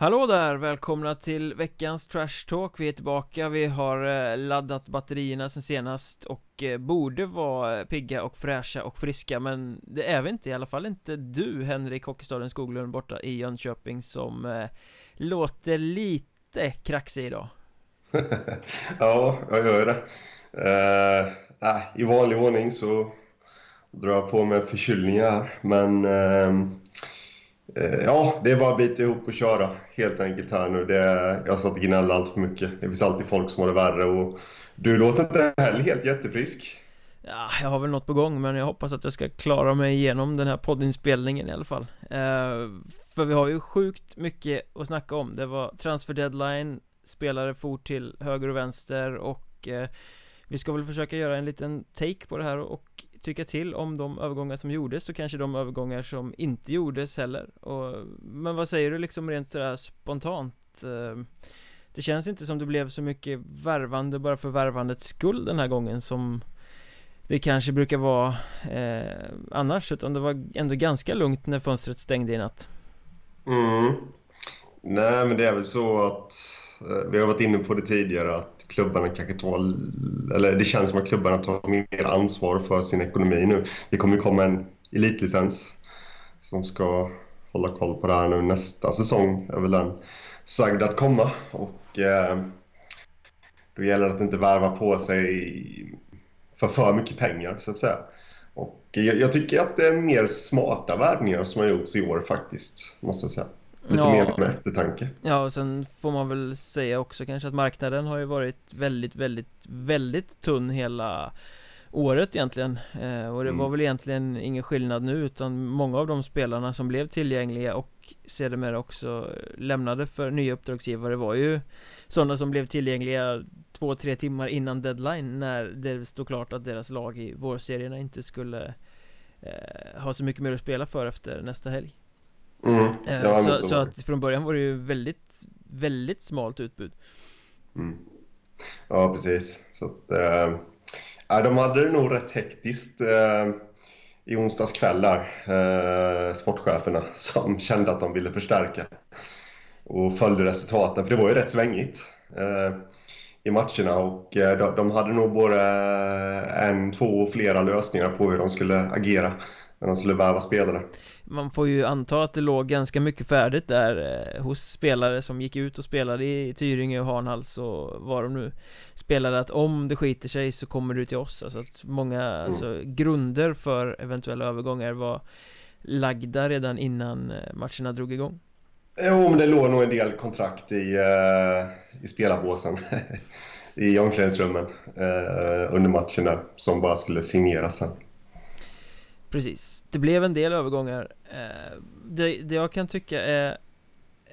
Hallå där! Välkomna till veckans Trash Talk Vi är tillbaka, vi har eh, laddat batterierna sen senast och eh, borde vara pigga och fräscha och friska men det är vi inte, i alla fall inte du Henrik Hockeystaden Skoglund borta i Jönköping som eh, låter lite kraxig idag Ja, jag gör det uh, I vanlig ordning så drar jag på mig förkylningar men uh, Eh, ja, det är bara att bita ihop och köra helt enkelt här nu. Det, jag satt och gnällde allt för mycket. Det finns alltid folk som har det värre och du låter inte heller helt jättefrisk. Ja, jag har väl något på gång men jag hoppas att jag ska klara mig igenom den här poddinspelningen i alla fall. Eh, för vi har ju sjukt mycket att snacka om. Det var transfer deadline, spelare for till höger och vänster och eh, vi ska väl försöka göra en liten take på det här och tycka till om de övergångar som gjordes och kanske de övergångar som inte gjordes heller och, Men vad säger du liksom rent sådär spontant? Eh, det känns inte som det blev så mycket värvande bara för värvandets skull den här gången som det kanske brukar vara eh, annars utan det var ändå ganska lugnt när fönstret stängde i natt. Mm. Nej men det är väl så att eh, vi har varit inne på det tidigare att klubbarna kanske tar, eller det känns som att klubbarna tar mer ansvar för sin ekonomi nu. Det kommer ju komma en elitlicens som ska hålla koll på det här nu nästa säsong är väl den sagd att komma och eh, då gäller det att inte värva på sig för för mycket pengar så att säga. Och jag, jag tycker att det är mer smarta värvningar som har gjorts i år faktiskt, måste jag säga. Lite ja, mer med eftertanke. Ja, och sen får man väl säga också kanske att marknaden har ju varit väldigt, väldigt, väldigt tunn hela året egentligen. Eh, Och det mm. var väl egentligen ingen skillnad nu utan många av de spelarna som blev tillgängliga och sedermera också lämnade för nya uppdragsgivare var ju sådana som blev tillgängliga två, tre timmar innan deadline när det stod klart att deras lag i vårserierna inte skulle eh, ha så mycket mer att spela för efter nästa helg Mm. Eh, ja, så, så, att från början var det ju väldigt, väldigt smalt utbud. Mm. Ja, precis. Så att, äh, de hade det nog rätt hektiskt äh, i onsdags kväll där, äh, sportcheferna som kände att de ville förstärka och följde resultaten, för det var ju rätt svängigt äh, i matcherna och de, de hade nog både en, två och flera lösningar på hur de skulle agera när de skulle värva spelare. Man får ju anta att det låg ganska mycket färdigt där eh, hos spelare som gick ut och spelade i Tyringe och Hanhals och vad de nu spelade att om det skiter sig så kommer du till oss. Alltså att många mm. alltså, grunder för eventuella övergångar var lagda redan innan eh, matcherna drog igång. Jo men det låg nog en del kontrakt i, uh, i spelarbåsen i omklädningsrummen uh, under matchen där som bara skulle signeras sen Precis, det blev en del övergångar. Eh, det, det jag kan tycka är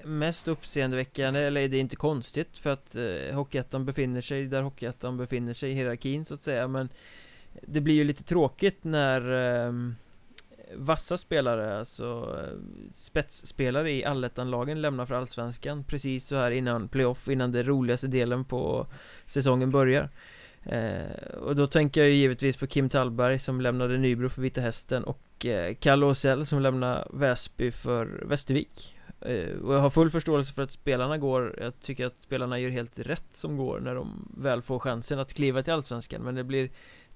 mest uppseendeväckande, eller det är inte konstigt för att eh, Hockeyettan befinner sig där Hockeyettan befinner sig i hierarkin så att säga. Men Det blir ju lite tråkigt när eh, Vassa spelare, alltså eh, spetsspelare i allettan-lagen lämnar för Allsvenskan precis så här innan playoff, innan den roligaste delen på säsongen börjar. Eh, och då tänker jag ju givetvis på Kim Tallberg som lämnade Nybro för Vita Hästen och eh, Kalle Åsell som lämnar Väsby för Västervik. Eh, Och jag har full förståelse för att spelarna går Jag tycker att spelarna gör helt rätt som går när de väl får chansen att kliva till Allsvenskan. Men det blir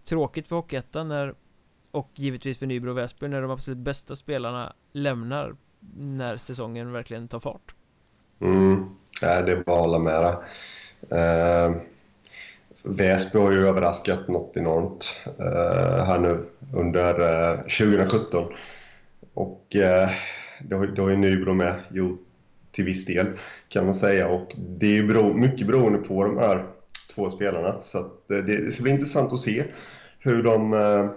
tråkigt för Hockeyettan när Och givetvis för Nybro och Väsby när de absolut bästa spelarna lämnar När säsongen verkligen tar fart. Mm, det är bara att hålla med dig. Uh... Väsby har ju överraskat något enormt eh, här nu under eh, 2017. Och eh, det, har, det har ju Nybro med gjort till viss del kan man säga. Och det är bero, mycket beroende på de här två spelarna. Så att, eh, det, det ska bli intressant att se hur de, eh,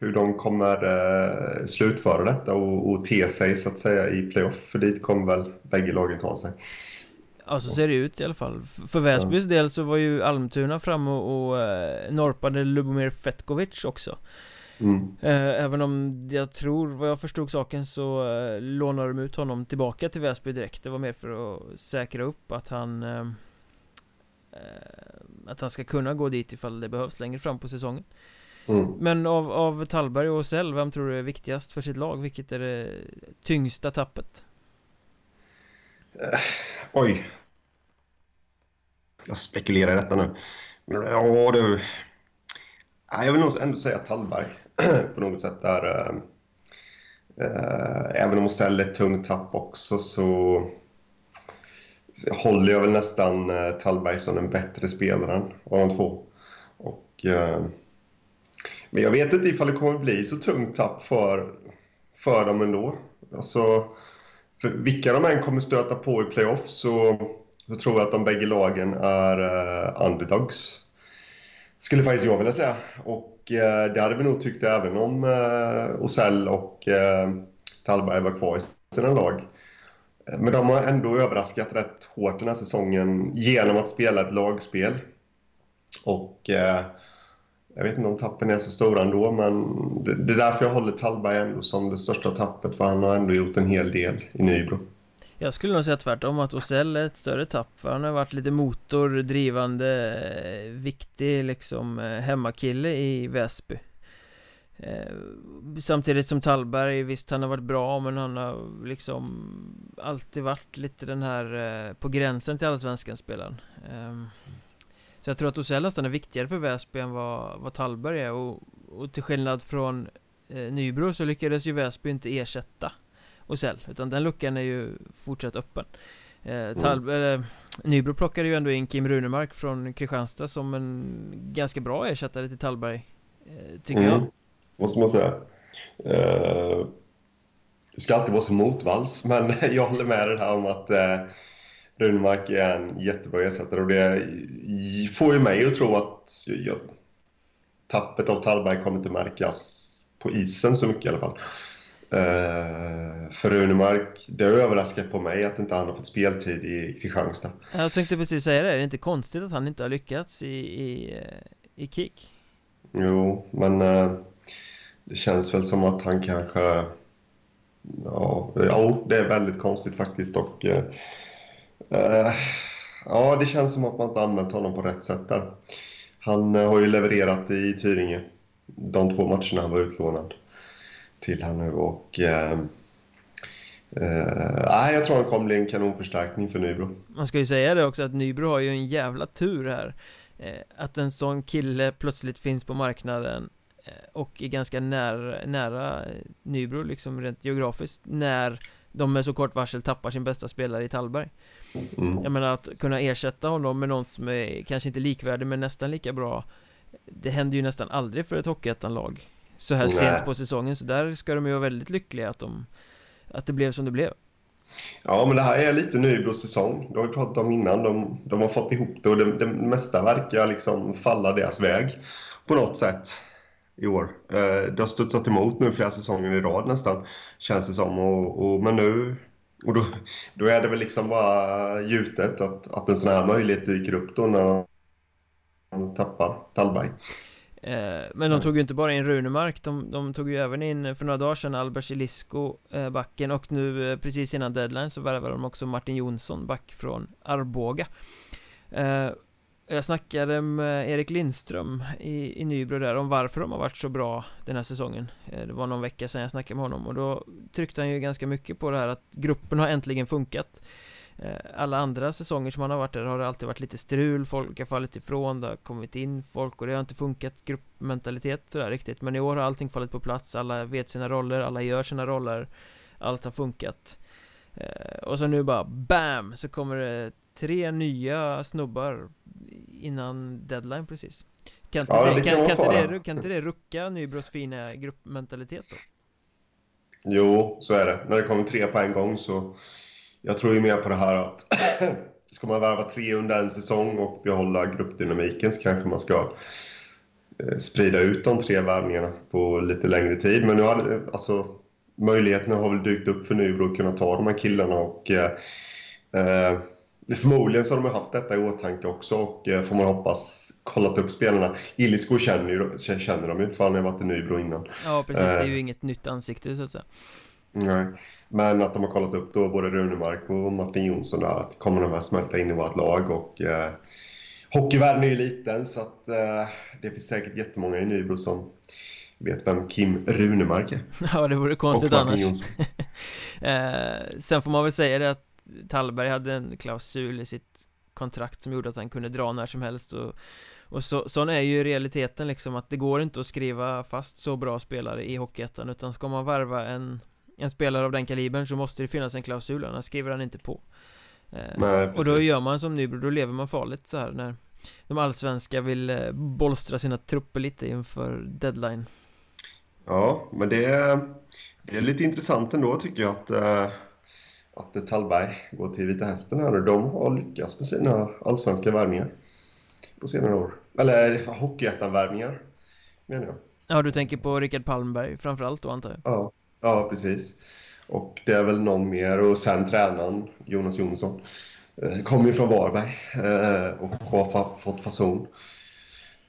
hur de kommer eh, slutföra detta och, och te sig så att säga i playoff. För dit kommer väl bägge lagen ta sig. Ja så ser det ut i alla fall För Väsbys del så var ju Almtuna framme och, och eh, norpade Lubomir Fetkovic också mm. eh, Även om jag tror, vad jag förstod saken så eh, lånade de ut honom tillbaka till Väsby direkt Det var mer för att säkra upp att han Att han ska kunna gå dit ifall det behövs längre fram på säsongen mm. Men av, av Tallberg och Sell, vem tror du är viktigast för sitt lag? Vilket är det tyngsta tappet? Eh, oj. Jag spekulerar i detta nu. Ja, du. Jag vill nog ändå säga Tallberg på något sätt. Där, eh, eh även om Osell är ett tungt tapp också så håller jag väl nästan eh, Tallberg som den bättre spelaren av de två. Och, eh, men jag vet inte ifall det kommer bli så tungt tapp för, för dem ändå. Alltså, för vilka de än kommer stöta på i playoff så, så tror jag att de bägge lagen är uh, underdogs. Skulle faktiskt jag vilja säga. Och uh, det hade vi nog tyckt även om eh, uh, Osell och uh, Tallberg var kvar i sina lag. Men de har ändå överraskat rätt hårt den här säsongen genom att spela ett lagspel. Och jag vet inte om tappen är så stora ändå, men det, det är därför jag håller Tallberg ändå som det största tappet, för han har ändå gjort en hel del i Nybro. Jag skulle nog säga tvärtom, att Osell är ett större tapp, för han har varit lite motor, drivande, eh, viktig liksom eh, hemmakille i Väsby. Eh, samtidigt som Tallberg, visst han har varit bra men han har liksom alltid varit lite den här på gränsen till allsvenskan spelaren ehm så jag tror att Osell nästan är viktigare för Väsby än vad, vad Tallberg är och, och till skillnad från eh, Nybro så lyckades ju Väsby inte ersätta Osell Utan den luckan är ju fortsatt öppen eh, Tallberg, mm. Nybro plockade ju ändå in Kim Runemark från Kristianstad som en ganska bra ersättare till Tallberg eh, Tycker mm. jag Måste man säga Du ska alltid vara så motvalls men jag håller med dig här om att Runemark är en jättebra ersättare och det får ju mig att tro att jag, tappet av Tallberg kommer inte märkas på isen så mycket i alla fall. Uh, för Runemark, det har överraskat på mig att inte han har fått speltid i Kristianstad. Jag tänkte precis säga det, är det inte konstigt att han inte har lyckats i, i, i KIK? Jo, men uh, det känns väl som att han kanske... Ja, ja det är väldigt konstigt faktiskt och uh, Uh, ja, det känns som att man inte använt honom på rätt sätt där. Han eh, har ju levererat i Tyringe de två matcherna han var utlånad till här nu och eh, eh, jag tror han kommer bli en kanonförstärkning för Nybro. Man ska ju säga det också att Nybro har ju en jävla tur här. Eh, att en sån kille plötsligt finns på marknaden och är ganska nära, nära Nybro liksom rent geografiskt när de med så kort varsel tappar sin bästa spelare i Tallberg. Mm. Jag menar att kunna ersätta honom med någon som är kanske inte likvärdig men nästan lika bra Det händer ju nästan aldrig för ett Hockeyettan-lag Så här Nej. sent på säsongen så där ska de ju vara väldigt lyckliga att de Att det blev som det blev Ja men det här är lite Nybros säsong Det har vi pratat om innan De, de har fått ihop det och det, det mesta verkar liksom falla deras väg På något sätt i år. Eh, det har studsat emot nu flera säsonger i rad nästan, känns det som. Och, och, men nu och då, då är det väl liksom bara gjutet att, att en sån här möjlighet dyker upp då när man tappar Tallberg. Eh, men de tog ju inte bara in Runemark, de, de tog ju även in eh, för några dagar sedan Albert Elisko, eh, backen och nu eh, precis innan deadline så värvade de också Martin Jonsson, back från Arboga. Eh, jag snackade med Erik Lindström i, i Nybro där om varför de har varit så bra den här säsongen. Eh, det var någon vecka sedan jag snackade med honom och då tryckte han ju ganska mycket på det här att gruppen har äntligen funkat. Eh, alla andra säsonger som han har varit där har det alltid varit lite strul, folk har fallit ifrån, det har kommit in folk och det har inte funkat gruppmentalitet sådär riktigt. Men i år har allting fallit på plats, alla vet sina roller, alla gör sina roller Allt har funkat. Eh, och så nu bara BAM! Så kommer det tre nya snubbar innan deadline precis Kan inte, ja, det, det, kan, kan, inte det, kan inte det rucka Nybros fina gruppmentalitet då? Jo, så är det. När det kommer tre på en gång så Jag tror ju mer på det här att Ska man värva tre under en säsong och behålla gruppdynamiken så kanske man ska eh, sprida ut de tre värvningarna på lite längre tid. Men nu har alltså möjligheterna har väl dykt upp för Nybro att kunna ta de här killarna och eh, eh Förmodligen så har de haft detta i åtanke också och eh, får man hoppas kollat upp spelarna. Illisko känner, ju, känner de ju för han har varit i Nybro innan. Ja precis, det är ju eh, inget nytt ansikte så att säga. Nej, men att de har kollat upp då både Runemark och Martin Jonsson där att kommer de att smälta in i vårt lag och eh, hockeyvärlden är ju liten så att eh, det finns säkert jättemånga i Nybro som vet vem Kim Runemark är. Ja, det vore konstigt annars. eh, sen får man väl säga det att Tallberg hade en klausul i sitt kontrakt som gjorde att han kunde dra när som helst och, och så, sån är ju realiteten liksom att det går inte att skriva fast så bra spelare i Hockeyettan utan ska man varva en, en spelare av den kalibern så måste det finnas en klausul, annars skriver han inte på. Eh, Nej, Och då gör man som Nybro, då lever man farligt så här när de allsvenska vill eh, bolstra sina trupper lite inför deadline. Ja, men det är, det är lite intressant ändå tycker jag att, äh, att Tallberg går till Vita Hästen här nu. De har lyckats med sina allsvenska värvningar på senare år. Eller Hockeyettan-värvningar, menar jag. Ja, du tänker på Rickard Palmberg framförallt då antar jag? Ja, ja, precis. Och det är väl någon mer och sen tränaren Jonas Jonsson eh, kommer ju från Varberg eh, och har fått fason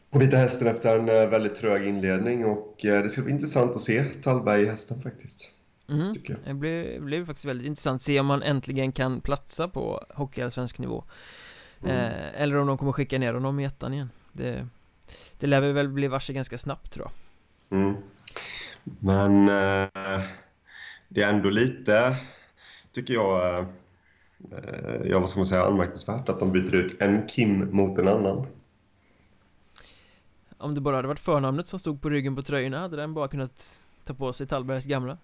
på Vita Hästen efter en eh, väldigt trög inledning och det ska bli intressant att se Tallberg i hästen faktiskt. Mm. Det blir, blir faktiskt väldigt intressant att se om man äntligen kan platsa på hockeyallsvensk nivå mm. eh, Eller om de kommer skicka ner honom i ettan igen Det, det lär vi väl bli varse ganska snabbt tror jag mm. Men eh, det är ändå lite, tycker jag, eh, ja vad ska man säga, anmärkningsvärt att de byter ut en Kim mot en annan. Om det bara hade varit förnamnet som stod på ryggen på tröjorna hade den bara kunnat ta på sig Tallbergs gamla.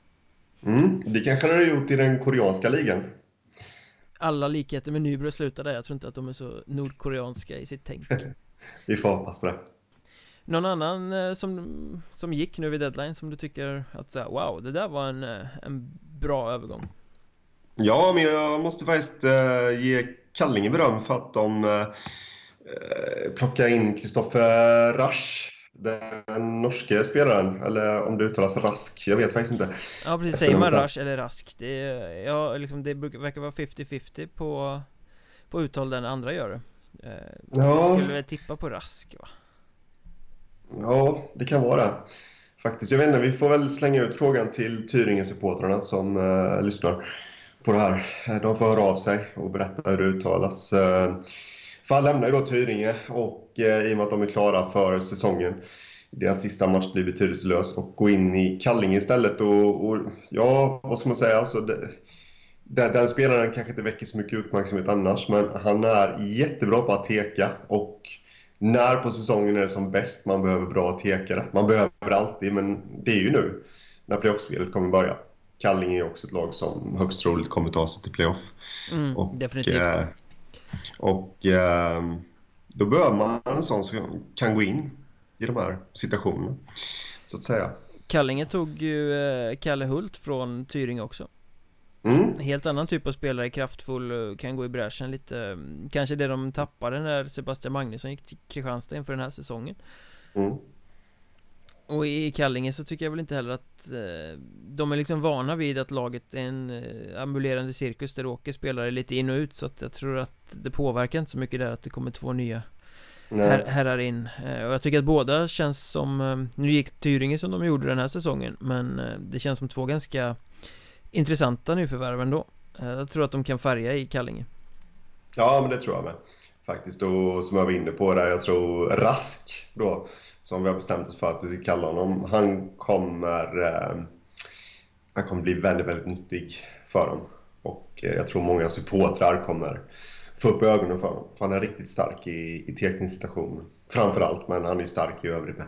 Mm, det kanske den hade gjort i den koreanska ligan. Alla likheter med Nybro slutar där, jag tror inte att de är så nordkoreanska i sitt tänk. Vi får hoppas på det. Någon annan eh, som, som gick nu vid deadline som du tycker att så här, wow, det där var en, eh, en bra övergång? Ja, men jag måste faktiskt uh, ge Kallinge beröm för att de uh, plockade in Kristoffer Rasch den norske spelaren, eller om det uttalas Rask, jag vet faktiskt inte Ja precis, säger man Rasch eller Rask? Det, ja, liksom, det verkar vara 50-50 på, på uttal den andra gör det ja. Jag skulle väl tippa på Rask va? Ja, det kan vara det. Faktiskt. Jag vet inte, vi får väl slänga ut frågan till Tyringe-supportrarna som uh, lyssnar på det här. De får höra av sig och berätta hur det uttalas. Uh, för han lämnar ju då Tyringe och uh, i och med att de är klara för säsongen deras sista match blir betydelselös och gå in i Kallinge istället och, och ja, vad ska man säga? Alltså, det, den, den, spelaren kanske inte väcker så mycket uppmärksamhet annars men han är jättebra på att teka och när på säsongen är det som bäst man behöver bra tekare. Man behöver alltid, men det är ju nu när playoffspelet kommer börja. Kallinge är också ett lag som högst troligt kommer ta sig till playoff. Mm, och, definitivt. Eh, och eh, då behöver man en sån som kan gå in i de här situationerna, så att säga. Kallinge tog ju eh, Kalle Hult från Tyringe också. Mm. Helt annan typ av spelare, kraftfull, kan gå i bräschen lite Kanske det de tappade när Sebastian Magnusson gick till Kristianstad inför den här säsongen mm. Och i Kallinge så tycker jag väl inte heller att eh, De är liksom vana vid att laget är en eh, ambulerande cirkus där det åker spelare lite in och ut Så att jag tror att det påverkar inte så mycket där att det kommer två nya her herrar in. Eh, Och jag tycker att båda känns som eh, Nu gick Tyringe som de gjorde den här säsongen Men eh, det känns som två ganska intressanta nyförvärv ändå. Eh, Jag tror att de kan färga i Kallinge. Ja, men det tror jag med Faktiskt, och som jag var inne på där, jag tror Rask då Som vi har bestämt oss för att vi ska kalla honom. Han kommer eh, Han kommer bli väldigt, väldigt nyttig för dem. Och eh, jag tror många supportrar kommer få upp ögonen för honom. För han är riktigt stark i, i tekningssituationer Framförallt, men han är stark i övrigt med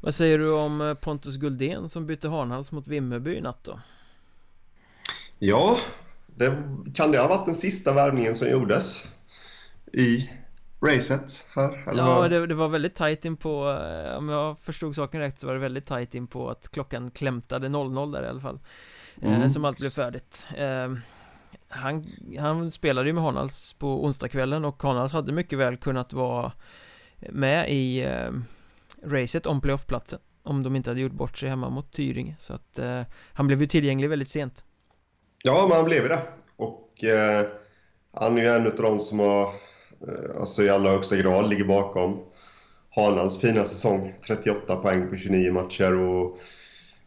Vad säger du om eh, Pontus Guldén som bytte Hanhals mot Vimmerby i natt då? Ja, det, kan det ha varit den sista värvningen som gjordes i racet här? Eller ja, det, det, var väldigt tajt in på, eh, om jag förstod saken rätt så var det väldigt tajt in på att klockan klämtade 00 där i alla fall eh, mm. Som allt blev färdigt eh, han, han spelade ju med Hanals på onsdagskvällen och Hanals hade mycket väl kunnat vara med i eh, racet om playoffplatsen Om de inte hade gjort bort sig hemma mot Tyringe Så att eh, han blev ju tillgänglig väldigt sent Ja, men han blev det. Och eh, han är ju en av de som har, eh, Eh, alltså i allra högsta grad ligger bakom Hanals fina säsong. 38 poäng på 29 matcher och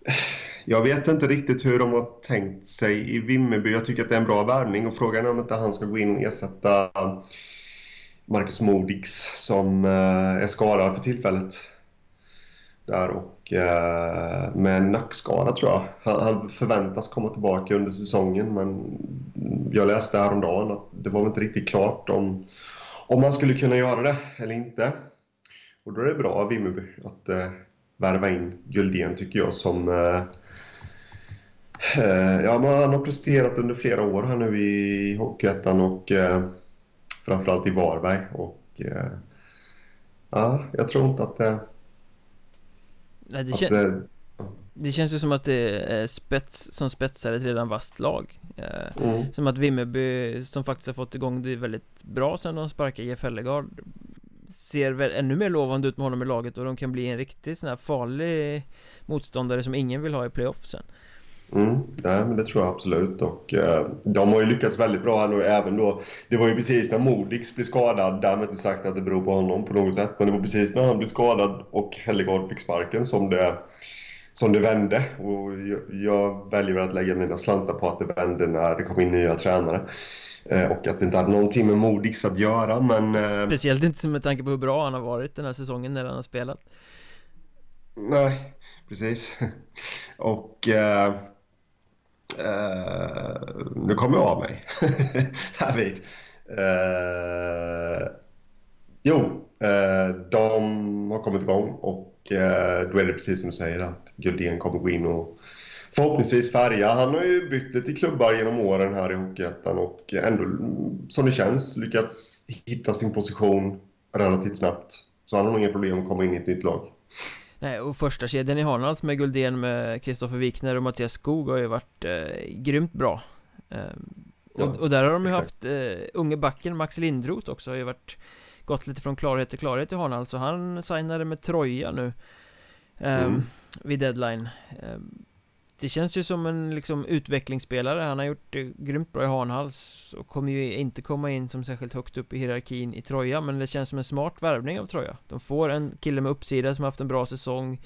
eh, jag vet inte riktigt hur de har tänkt sig i Vimmerby. Jag tycker att det är en bra värvning och frågan är om inte han ska gå in och ersätta Marcus Modix som eh, är skadad för tillfället. Där och med en nackskada tror jag. Han, han, förväntas komma tillbaka under säsongen men jag läste häromdagen att det var inte riktigt klart om, om man skulle kunna göra det eller inte. Och då är det bra av Vimmerby att eh, värva in Guldén tycker jag som eh, eh Ja, han har presterat under flera år här nu i Hockeyettan och eh, framförallt i Varberg. Och, eh, ja, jag tror inte att det... Nej, det, kän det, det känns ju som att det är spets som spetsar ett redan vasst lag eh, mm. Som att Vimmerby, som faktiskt har fått igång det väldigt bra sen de sparkade Jeff Hellegard Ser väl ännu mer lovande ut med honom i laget och de kan bli en riktigt sån här farlig motståndare som ingen vill ha i playoff sen Mm, nej, men det tror jag absolut. Och, eh, de har ju lyckats väldigt bra här nu även då. Det var ju precis när Modix blev skadad, därmed inte sagt att det beror på honom på något sätt, men det var precis när han blev skadad och Hellegard fick sparken som det, som det vände. Och jag, väljer att lägga mina slantar på att det vände när det kom in nya tränare. Eh, och att det inte hade någonting med Modix att göra, men... Eh, Speciellt inte med tanke på hur bra han har varit den här säsongen när han har spelat. Nej, precis. och... Eh, Uh, nu kommer jag av mig härvid. Uh, jo, de har kommit igång och uh, då är det precis som du säger att Guldén kommer gå in och förhoppningsvis färga. Han har ju bytt lite klubbar genom åren här i Hockeyettan och ändå, som det känns, lyckats hitta sin position relativt snabbt. Så han har nog inga problem att komma in i ett nytt lag. Nej, och första kedjan i Hanals med Guldén med Kristoffer Wikner och Mattias Skog har ju varit eh, grymt bra eh, och, ja, och, där har de ju exakt. haft eh, unge backen Max Lindroth också har ju varit Gått lite från klarhet till klarhet i Hanals så han signade med Troja nu eh, mm. Vid deadline. Ehm, det känns ju som en liksom utvecklingsspelare. Han har gjort det grymt bra i Hanhals Och kommer ju inte komma in som särskilt högt upp i hierarkin i Troja Men det känns som en smart värvning av Troja. De får en kille med uppsida som har haft en bra säsong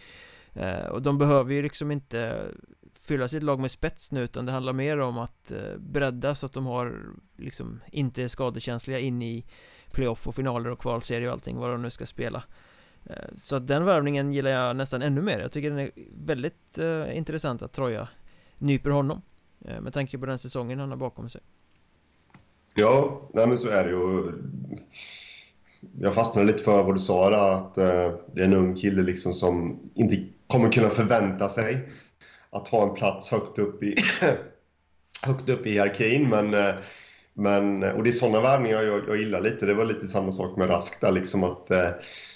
eh, Och de behöver ju liksom inte fylla sitt lag med spets nu utan det handlar mer om att eh, bredda så att de har liksom inte är skadekänsliga in i playoff och finaler och kvalserie och allting vad de nu ska spela. Eh, så att den värvningen gillar jag nästan ännu mer. Jag tycker den är väldigt uh, intressant att Troja nyper honom uh, Med tanke på den säsongen han har bakom sig. Ja, nej men så är det ju. Jag fastnade lite för vad du sa där, att uh, det är en ung kille liksom som inte kommer kunna förvänta sig att ha en plats högt upp i högt upp i hierarkin men men, eh, och det är sådana värvningar jag, jag gillar lite. Det var lite samma sak med Rask där liksom att eh,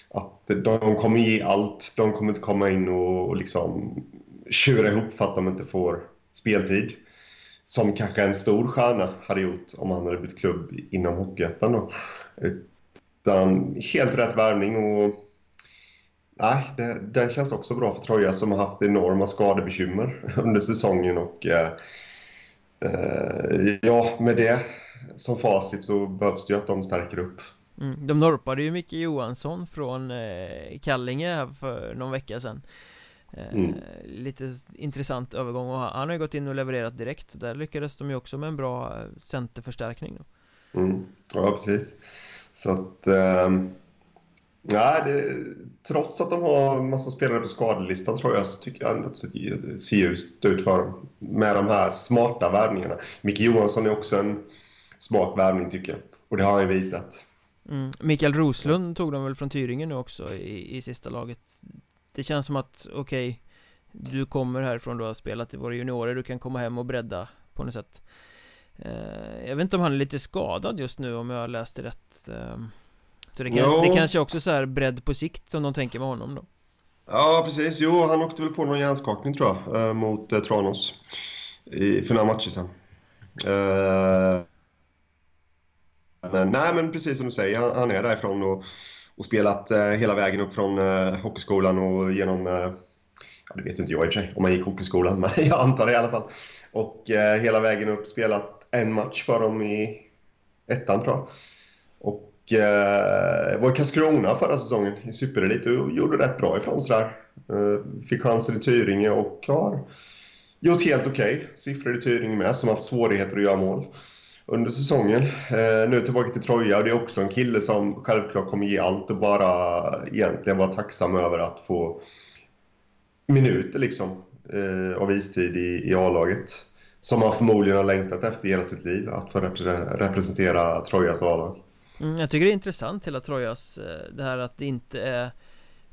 att de kommer ge allt. De kommer inte komma in och, och liksom tjura ihop för att de inte får speltid. Som kanske en stor stjärna hade gjort om han hade bytt klubb inom Hockeyettan. Då. Utan helt rätt värvning och nej, det, den känns också bra för Troja som har haft enorma skadebekymmer under säsongen. Och eh, eh, ja, med det som facit så behövs det ju att de stärker upp. Mm, de norpade ju Micke Johansson från eh, Kallinge här för någon vecka sedan eh, mm. Lite intressant övergång och han har ju gått in och levererat direkt så där lyckades de ju också med en bra eh, centerförstärkning. Mm. Ja, precis Så att eh, Nej, det, trots att de har massa spelare på skadelistan tror jag så tycker jag ändå att det ser ljust ut för dem med de här smarta värvningarna. Micke Johansson är också en smart värvning tycker jag och det har han ju visat. Mm. Mikael Roslund tog de väl från Tyringen nu också i, i sista laget. Det känns som att, okej okay, Du kommer härifrån, du har spelat i våra juniorer, du kan komma hem och bredda på något sätt. Eh, Jag vet inte om han är lite skadad just nu om jag läste rätt eh, Så det, kan, det kanske också så här bredd på sikt som de tänker med honom då. Ja precis, jo han åkte väl på någon hjärnskakning tror jag eh, mot eh, Tranås i, för några matcher sedan. Eh, men, nej, men precis som du säger, han, han är därifrån och, och spelat eh, hela vägen upp från eh, hockeyskolan och genom... Eh, ja, det vet inte jag i och för sig om han gick hockeyskolan, men jag antar det i alla fall. Och eh, hela vägen upp spelat en match för dem i ettan tror jag. Och eh, var i Karlskrona förra säsongen i superelit och gjorde rätt bra ifrån sig där. Eh, fick chansen i Tyringe och har gjort helt okej okay. siffror i Tyringe med som har haft svårigheter att göra mål under säsongen. Eh, nu tillbaka till Troja och det är också en kille som självklart kommer ge allt och bara egentligen vara tacksam över att få minuter liksom eh, av istid i, i A-laget. Som han förmodligen har längtat efter hela sitt liv, att få representera Trojas A-lag. Mm, jag tycker det är intressant hela Trojas, eh, det här att det inte är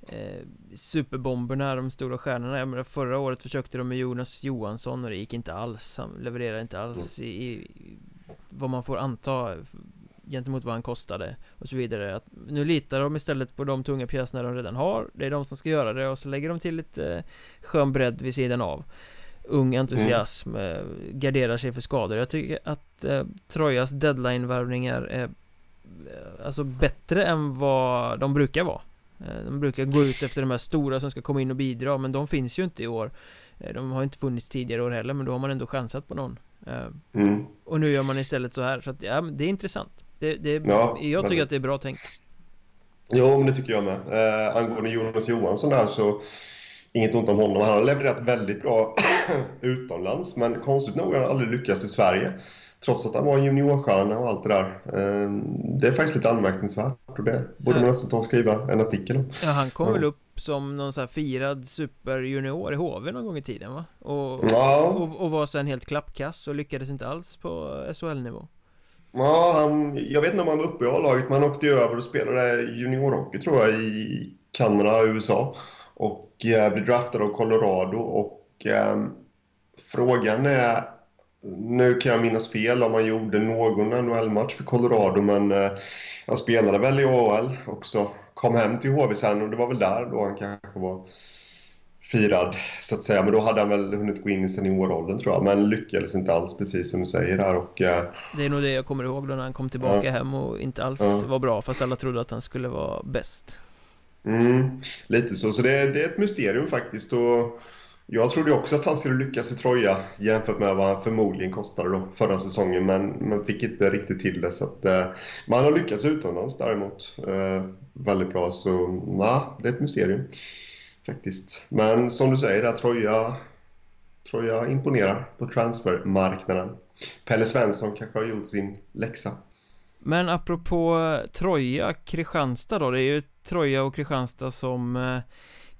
eh, superbomberna, de stora stjärnorna. Jag menar, förra året försökte de med Jonas Johansson och det gick inte alls. Han levererade inte alls i, i vad man får anta gentemot vad han kostade och så vidare. Att nu litar de istället på de tunga pjäserna de redan har. Det är de som ska göra det och så lägger de till lite eh, skön bredd vid sidan av. Ung entusiasm, mm. eh, garderar sig för skador. Jag tycker att eh, Trojas deadline-värvningar är eh, alltså bättre än vad de brukar vara. Eh, de brukar gå ut efter de här stora som ska komma in och bidra men de finns ju inte i år De har inte funnits tidigare år heller men då har man ändå chansat på någon mm. Och nu gör man istället så här så att ja, det är intressant det, det, ja, Jag tycker att det är bra tänkt Jo, men det tycker jag med. Eh, angående Jonas Johansson där så Inget ont om honom. Han har levererat väldigt bra utomlands men konstigt nog har han aldrig lyckats i Sverige. Trots att han var juniorstjärna och allt det där. Ehm, det är faktiskt lite anmärkningsvärt och det borde man nästan ta och skriva en artikel om. Ja, han kom väl upp som någon sån här firad superjunior i HV någon gång i tiden va? Och, ja. och, och var sen helt klappkass och lyckades inte alls på SHL-nivå. Ja, han, jag vet inte om han var uppe i A-laget men han åkte över och spelade juniorhockey tror jag i Kanada USA. Och eh, blev draftad av Colorado och eh, frågan är nu kan jag minnas fel om han gjorde någon NHL-match för Colorado, men eh, han spelade väl i AHL också. Kom hem till HV sen och det var väl där då han kanske var firad, så att säga. Men då hade han väl hunnit gå in i senioråldern tror jag, men lyckades inte alls precis som du säger där och... Eh, det är nog det jag kommer ihåg då när han kom tillbaka ja. hem och inte alls ja. var bra, fast alla trodde att han skulle vara bäst. Mm, lite så, så det, det är ett mysterium faktiskt och jag trodde också att han skulle lyckas i Troja jämfört med vad han förmodligen kostade då förra säsongen men man fick inte riktigt till det. Så att, eh, man har lyckats utomlands däremot eh, väldigt bra så ja, det är ett mysterium faktiskt. Men som du säger, där, Troja, Troja imponerar på transfermarknaden. Pelle Svensson kanske har gjort sin läxa. Men apropå Troja, Kristianstad då, det är ju Troja och Kristianstad som eh,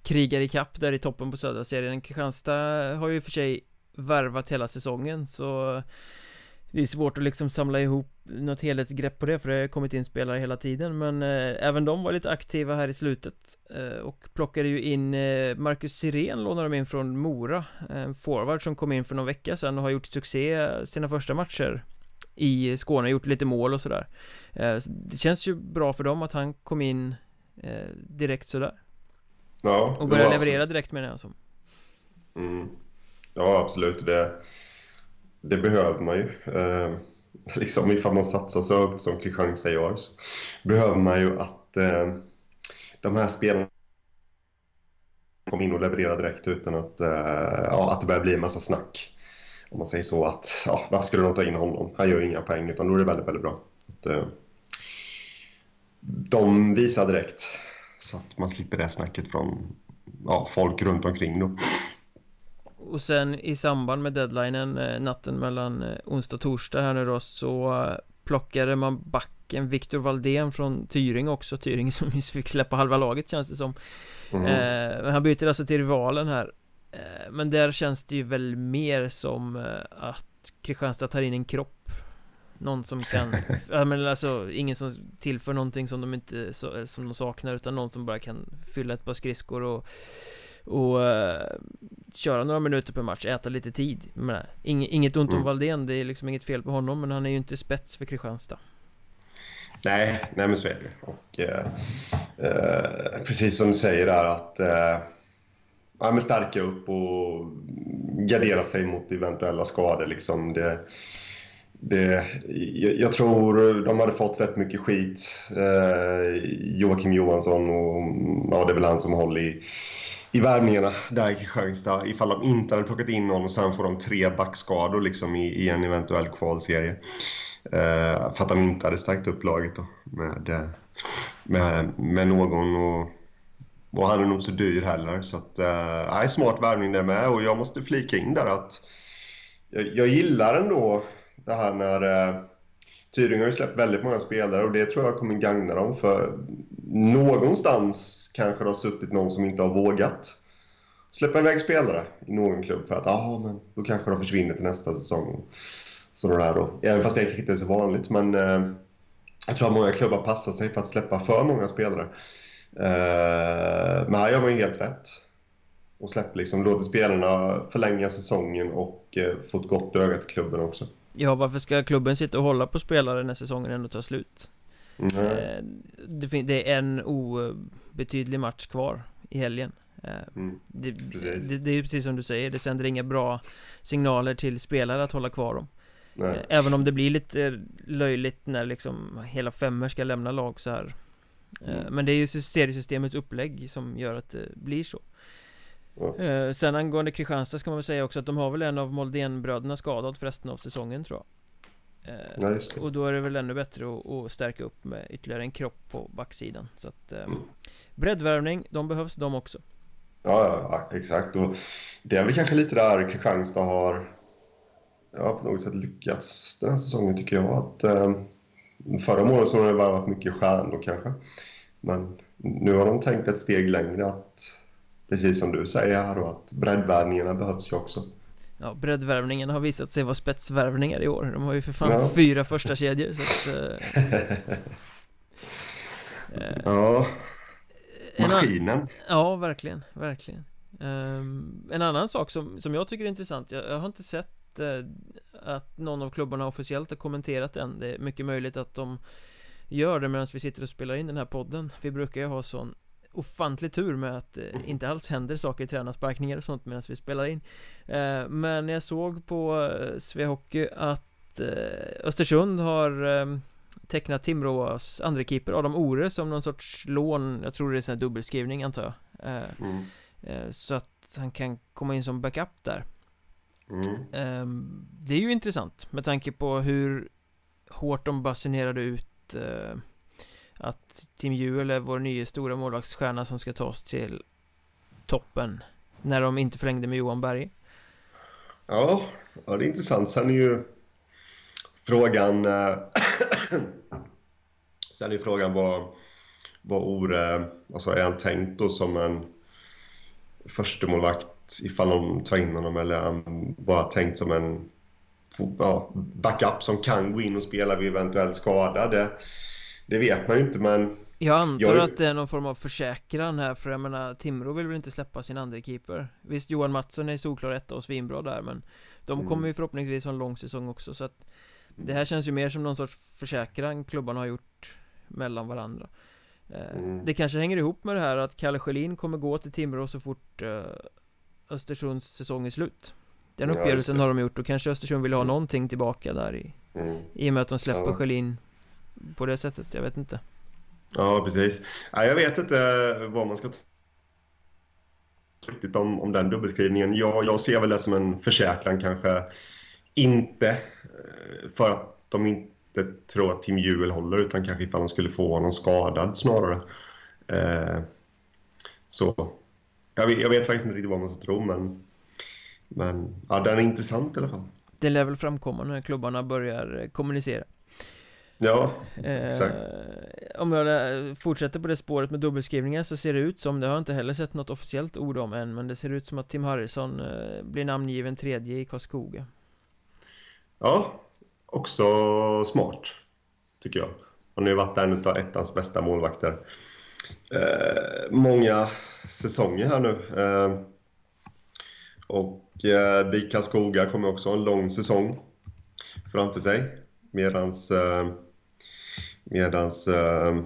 krigar i kapp där i toppen på södra serien. Kristianstad har ju för sig värvat hela säsongen så det är svårt att liksom samla ihop något helhetsgrepp på det för det har kommit in spelare hela tiden. Men eh, även de var lite aktiva här i slutet eh, och plockade ju in eh, Marcus Sirén lånade de in från Mora en forward som kom in för någon vecka sedan och har gjort succé eh, sina första matcher i Skåne, gjort lite mål och sådär. Eh, Det känns ju bra för dem att han kom in eh, direkt sådär. Ja, och börja leverera direkt med det alltså. Mm. Ja, absolut. Det, det behöver man ju. Eh, liksom ifall man satsar så högt som Kristianstad gör så behöver man ju att eh, de här spelarna kommer in och levererar direkt utan att, eh, ja, att det börjar bli en massa snack. Om man säger så att, ja, varför skulle de ta in honom? Han gör inga poäng, utan då är det väldigt, väldigt bra. Att, eh, de visar direkt så att man slipper det snacket från ja, folk runt omkring då. Och sen i samband med deadlinen eh, natten mellan eh, onsdag och torsdag här nu då så eh, plockade man backen Viktor Valdén från Tyring också Tyring som fick släppa halva laget känns det som mm. eh, Han byter alltså till rivalen här eh, Men där känns det ju väl mer som att Kristianstad tar in en kropp någon som kan, ja men alltså ingen som tillför någonting som de inte, som de saknar utan någon som bara kan fylla ett par skridskor och och uh, köra några minuter per match, äta lite tid. Men, inget, inget ont om mm. Valdén, det är liksom inget fel på honom men han är ju inte spets för Kristianstad. Nej, nej men så är det. Och uh, uh, precis som du säger där att ja, men stärka upp och gardera sig mot eventuella skador liksom det det, jag, tror de hade fått rätt mycket skit, eh, Joakim Johansson och ja, det är väl han som håller i, i värvningarna där i Kristianstad ifall de inte hade plockat in någon och sen får de tre backskador liksom i, i en eventuell kvalserie. Eh, för att de inte hade stärkt upp laget då med, eh, med, med någon och, och han är nog så dyr heller. Så att, eh, smart värvning det med och jag måste flika in där att jag, jag gillar ändå det här när eh, Tyring har ju släppt väldigt många spelare och det tror jag kommer gagna dem för någonstans kanske det har suttit någon som inte har vågat släppa iväg spelare i någon klubb för att ah, men då kanske de försvinner till nästa säsong. Sådär då. Även fast det inte är så vanligt. Men eh, jag tror att många klubbar passar sig för att släppa för många spelare. Eh, men här gör man ju helt rätt. Och släpper liksom, låter spelarna förlänga säsongen och eh, få ett gott öga till klubben också. Ja, varför ska klubben sitta och hålla på spelare när säsongen ändå tar slut? Mm. Det, det är en obetydlig match kvar i helgen. Eh, mm, det, det, det, är precis som du säger, det sänder inga bra signaler till spelare att hålla kvar dem. Nej. Eh, även om det blir lite löjligt när liksom hela femmer ska lämna lag så här. Mm. Men det är ju seriesystemets upplägg som gör att det blir så. Ja. Sen angående Kristianstad ska man väl säga också att de har väl en av Moldén-bröderna skadad för resten av säsongen tror jag. Ja, och då är det väl ännu bättre att, att, stärka upp med ytterligare en kropp på backsidan Så att mm. Breddvärvning, de behövs de också Ja, ja, exakt och det är väl kanske lite där Kristianstad har ja, på något sätt lyckats den här säsongen tycker jag att eh, Förra månaden så har det varit mycket stjärnor kanske Men nu har de tänkt ett steg längre att Precis som du säger här då att breddvärvningarna behövs ju också. Ja, breddvärvningen har visat sig vara spetsvärvningar i år. De har ju för fan ja. fyra första kedjor så att, eh, eh, Ja Maskinen. Ja, verkligen, verkligen. Um, En annan sak som, som jag tycker är intressant Jag, jag har inte sett uh, att någon av klubbarna officiellt har kommenterat än. Det är mycket möjligt att de gör det medan vi sitter och spelar in den här podden. Vi brukar ju ha sån ofantlig tur med att eh, inte alls händer saker i tränarsparkningar och sånt medan vi spelar in eh, Men jag såg på eh, Svea Hockey att Östersund har tecknat Timrås andra keeper Adam Ore som någon sorts lån Jag tror det är sån här dubbelskrivning antar jag mm. Så att han kan komma in som backup där mm. Ehm, det är ju intressant med tanke på hur hårt de basunerade ut att Tim Juel är vår nya stora målvaktsstjärna som ska ta oss till toppen när de inte förlängde med Johan Berg. Ja, ja det är intressant. Sen är ju frågan... Eh, sen är ju frågan vad, vad Ore... Alltså är han tänkt då som en förstemålvakt ifall de tar in honom eller är han bara tänkt som en ja, backup som kan gå in och spela vid eventuell skada? Det, vet man ju inte men Jag antar jag... att det är någon form av försäkran här för jag menar Timrå vill väl inte släppa sin andra keeper Visst Johan Mattsson är solklar etta och svinbra där men De mm. kommer ju förhoppningsvis ha en lång säsong också så att Det här känns ju mer som någon sorts försäkran klubbarna har gjort Mellan varandra eh, mm. Det kanske hänger ihop med det här att Kalle Schelin kommer gå till Timrå så fort uh, Östersunds säsong är slut Den uppgörelsen ja, har de gjort och kanske Östersund vill ha mm. någonting tillbaka där i mm. I och med att de släpper ja. Schelin på det sättet, jag vet inte. Ja, precis. Ja, jag vet inte vad man ska riktigt om, om den dubbelskrivningen. Jag, jag ser väl det som en försäkran kanske. Inte eh, för att de inte tror att Tim Juel håller utan kanske ifall de skulle få honom skadad snarare. Eh, så jag vet, jag vet, faktiskt inte riktigt vad man ska tro men, men ja, den är intressant i alla fall. Det lär väl framkomma när klubbarna börjar kommunicera. Ja, exakt. Eh, om jag fortsätter på det spåret med dubbelskrivningar så ser det ut som, det har jag inte heller sett något officiellt ord om än, men det ser ut som att Tim Harrison eh, blir namngiven tredje i Karlskoga. Ja, också smart, tycker jag. Han har ju varit en av ettans bästa målvakter. Eh, många säsonger här nu. Eh, och eh, BIK Karlskoga kommer också ha en lång säsong framför sig. Medans eh, Medans uh,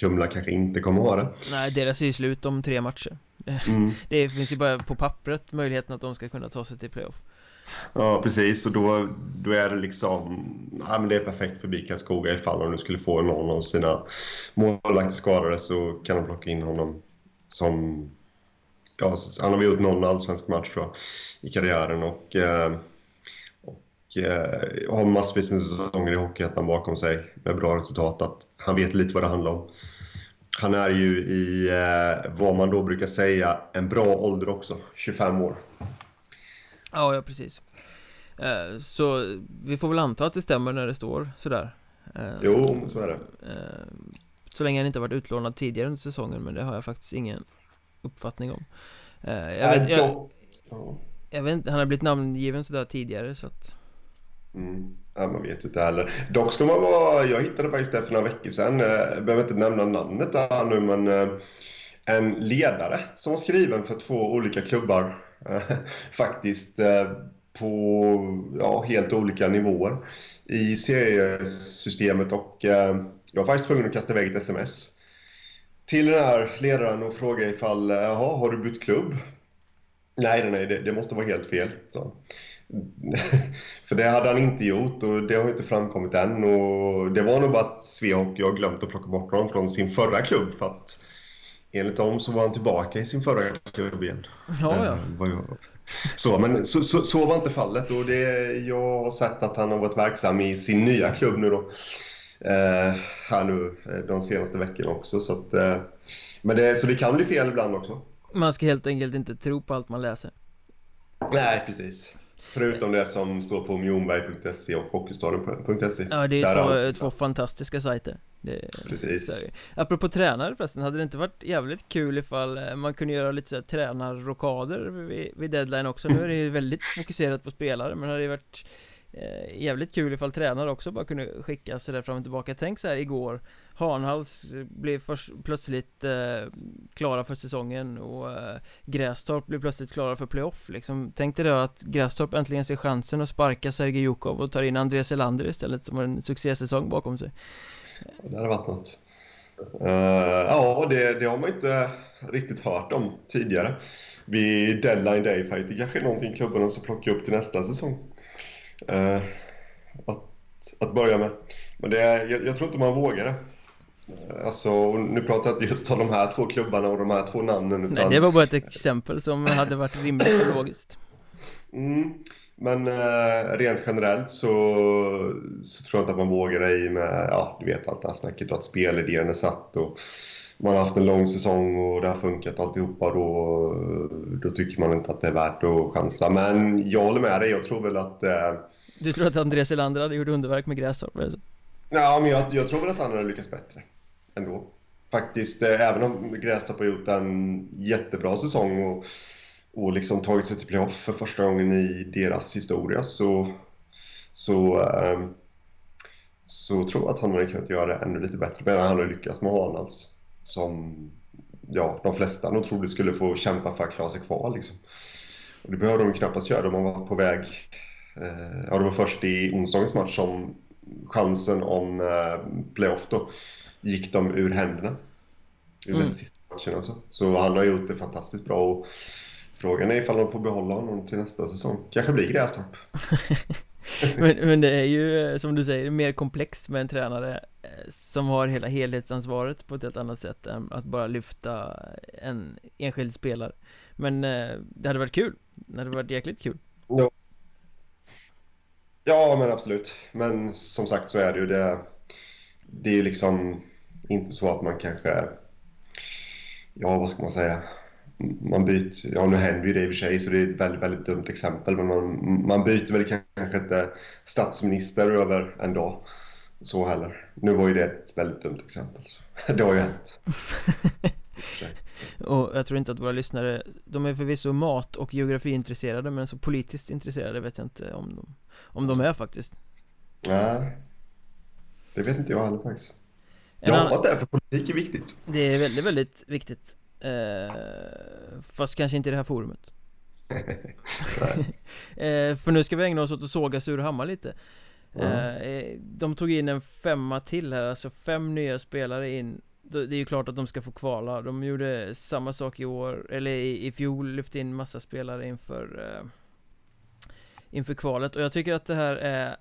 Kumla kanske inte kommer ha det Nej, deras är ju slut om tre matcher mm. Det finns ju bara på pappret möjligheten att de ska kunna ta sig till playoff Ja, precis. Och då, då är det liksom... Ja, men det är perfekt för BIK Skoga ifall de nu skulle få någon av sina målvakter skadade så kan de plocka in honom som... Ja, han har gjort någon allsvensk match tror jag, i karriären och... Eh, eh, har massvis med säsonger i Hockeyettan bakom sig med bra resultat. Att han vet lite vad det handlar om. Han är ju i eh, vad man då brukar säga en bra ålder också, 25 år. Ja, ja precis. Eh, så vi får väl anta att det stämmer när det står sådär. Eh, jo, så är det. Så länge han inte varit utlånad tidigare under säsongen, men det har jag faktiskt ingen uppfattning om. jag, vet, jag, jag, vet inte, han har blivit namngiven sådär tidigare så att mm. Ja, man vet ju inte heller. Dock ska man vara... Jag hittade faktiskt det för några veckor sedan. Eh, jag behöver inte nämna namnet där nu, men eh, en ledare som var skriven för två olika klubbar. Eh, faktiskt på ja, helt olika nivåer i seriesystemet och jag var faktiskt tvungen att kasta iväg ett sms till den här ledaren och fråga ifall, jaha, har du bytt klubb? Nej, nej, det, det måste vara helt fel. Så. För det hade han inte gjort och det har inte framkommit än. Och det var nog bara att Svehockey har glömt att plocka bort honom från sin förra klubb för att enligt dem så var han tillbaka i sin förra klubb igen. Ja, ja. Eh, så, men så, så, så, var inte fallet och det, jag har sett att han har varit verksam i sin nya klubb nu då. Eh, här nu eh, de senaste veckorna också. Så, att, eh, men det, så det kan bli fel ibland också. Man ska helt enkelt inte tro på allt man läser. Nej, precis. Förutom det som står på mjonberg.se och hockeystaden.se Ja, det är två, två fantastiska sajter. Det, Precis. Apropå tränare förresten, hade det inte varit jävligt kul ifall eh, man kunde göra lite så här tränarrokader vid, vid deadline också? Nu är det ju väldigt fokuserat på spelare, men det hade ju varit eh, jävligt kul ifall tränare också bara kunde skicka sig där fram och tillbaka. Tänk så här igår. Hanhals blev först, plötsligt eh, klara för säsongen och eh, Grästorp blev plötsligt klara för playoff liksom. Tänk dig då att Grästorp äntligen ser chansen att sparka Sergej Jukov och tar in Andreas Elander istället som har en succésäsong bakom sig. Det hade varit något. Uh, Ja, det, det har man inte riktigt hört om tidigare. Vid deadline day fight. Det kanske är någonting klubbarna ska plocka upp till nästa säsong. Uh, att, att börja med. Men det, jag, jag tror inte man vågar det. Alltså, nu pratar jag inte just om de här två klubbarna och de här två namnen utan... Nej, det var bara ett exempel som hade varit rimligt och logiskt mm, Men eh, rent generellt så, så tror jag inte att man vågar det i med, ja du vet allt det här snacket och att spelidén är satt och man har haft en lång säsong och det har funkat alltihopa då, då tycker man inte att det är värt att chansa. Men jag håller med dig, jag tror väl att... Eh... Du tror att Andreas Elander hade gjort underverk med Grästorp? Ja, men jag, jag tror väl att han hade lyckats bättre ändå. Faktiskt, eh, även om Grästorp har gjort en jättebra säsong och, och liksom tagit sig till playoff för första gången i deras historia så, så, eh, så tror jag att han hade kunnat göra det ännu lite bättre. Men han har lyckats med Hanals som ja, de flesta nog trodde skulle få kämpa för att klara sig kvar. Liksom. Och det behövde de knappast göra. De var på väg... Eh, ja, det var först i onsdagens match som chansen om eh, playoff då gick de ur händerna. I mm. den sista matchen alltså. Så han har gjort det fantastiskt bra och frågan är ifall de får behålla honom till nästa säsong. Kanske blir Grästorp. men, men det är ju eh, som du säger mer komplext med en tränare som har hela helhetsansvaret på ett helt annat sätt än att bara lyfta en enskild spelare. Men eh, det hade varit kul. Det hade varit jäkligt kul. Ja. Ja, men absolut. Men som sagt så är det ju det. Det är ju liksom inte så att man kanske, ja vad ska man säga, man byter, ja nu händer ju det i och för sig så det är ett väldigt, väldigt dumt exempel men man, man byter väl kanske inte statsminister över en dag så heller. Nu var ju det ett väldigt dumt exempel. Så. Det har ju hänt. och jag tror inte att våra lyssnare, de är förvisso mat och geografiintresserade men så politiskt intresserade vet jag inte om de, om de är faktiskt. Nej, det vet inte jag heller faktiskt. Jag hoppas det, för politik är viktigt. Det är väldigt, väldigt viktigt. Eh, fast kanske inte i det här forumet. eh, för nu ska vi ägna oss åt att såga Surahammar lite. Mm. de tog in en femma till här, alltså fem nya spelare in. Det är ju klart att de ska få kvala. De gjorde samma sak i år, eller i, i fjol lyfte in massa spelare inför eh, Inför kvalet. Och jag tycker att det här är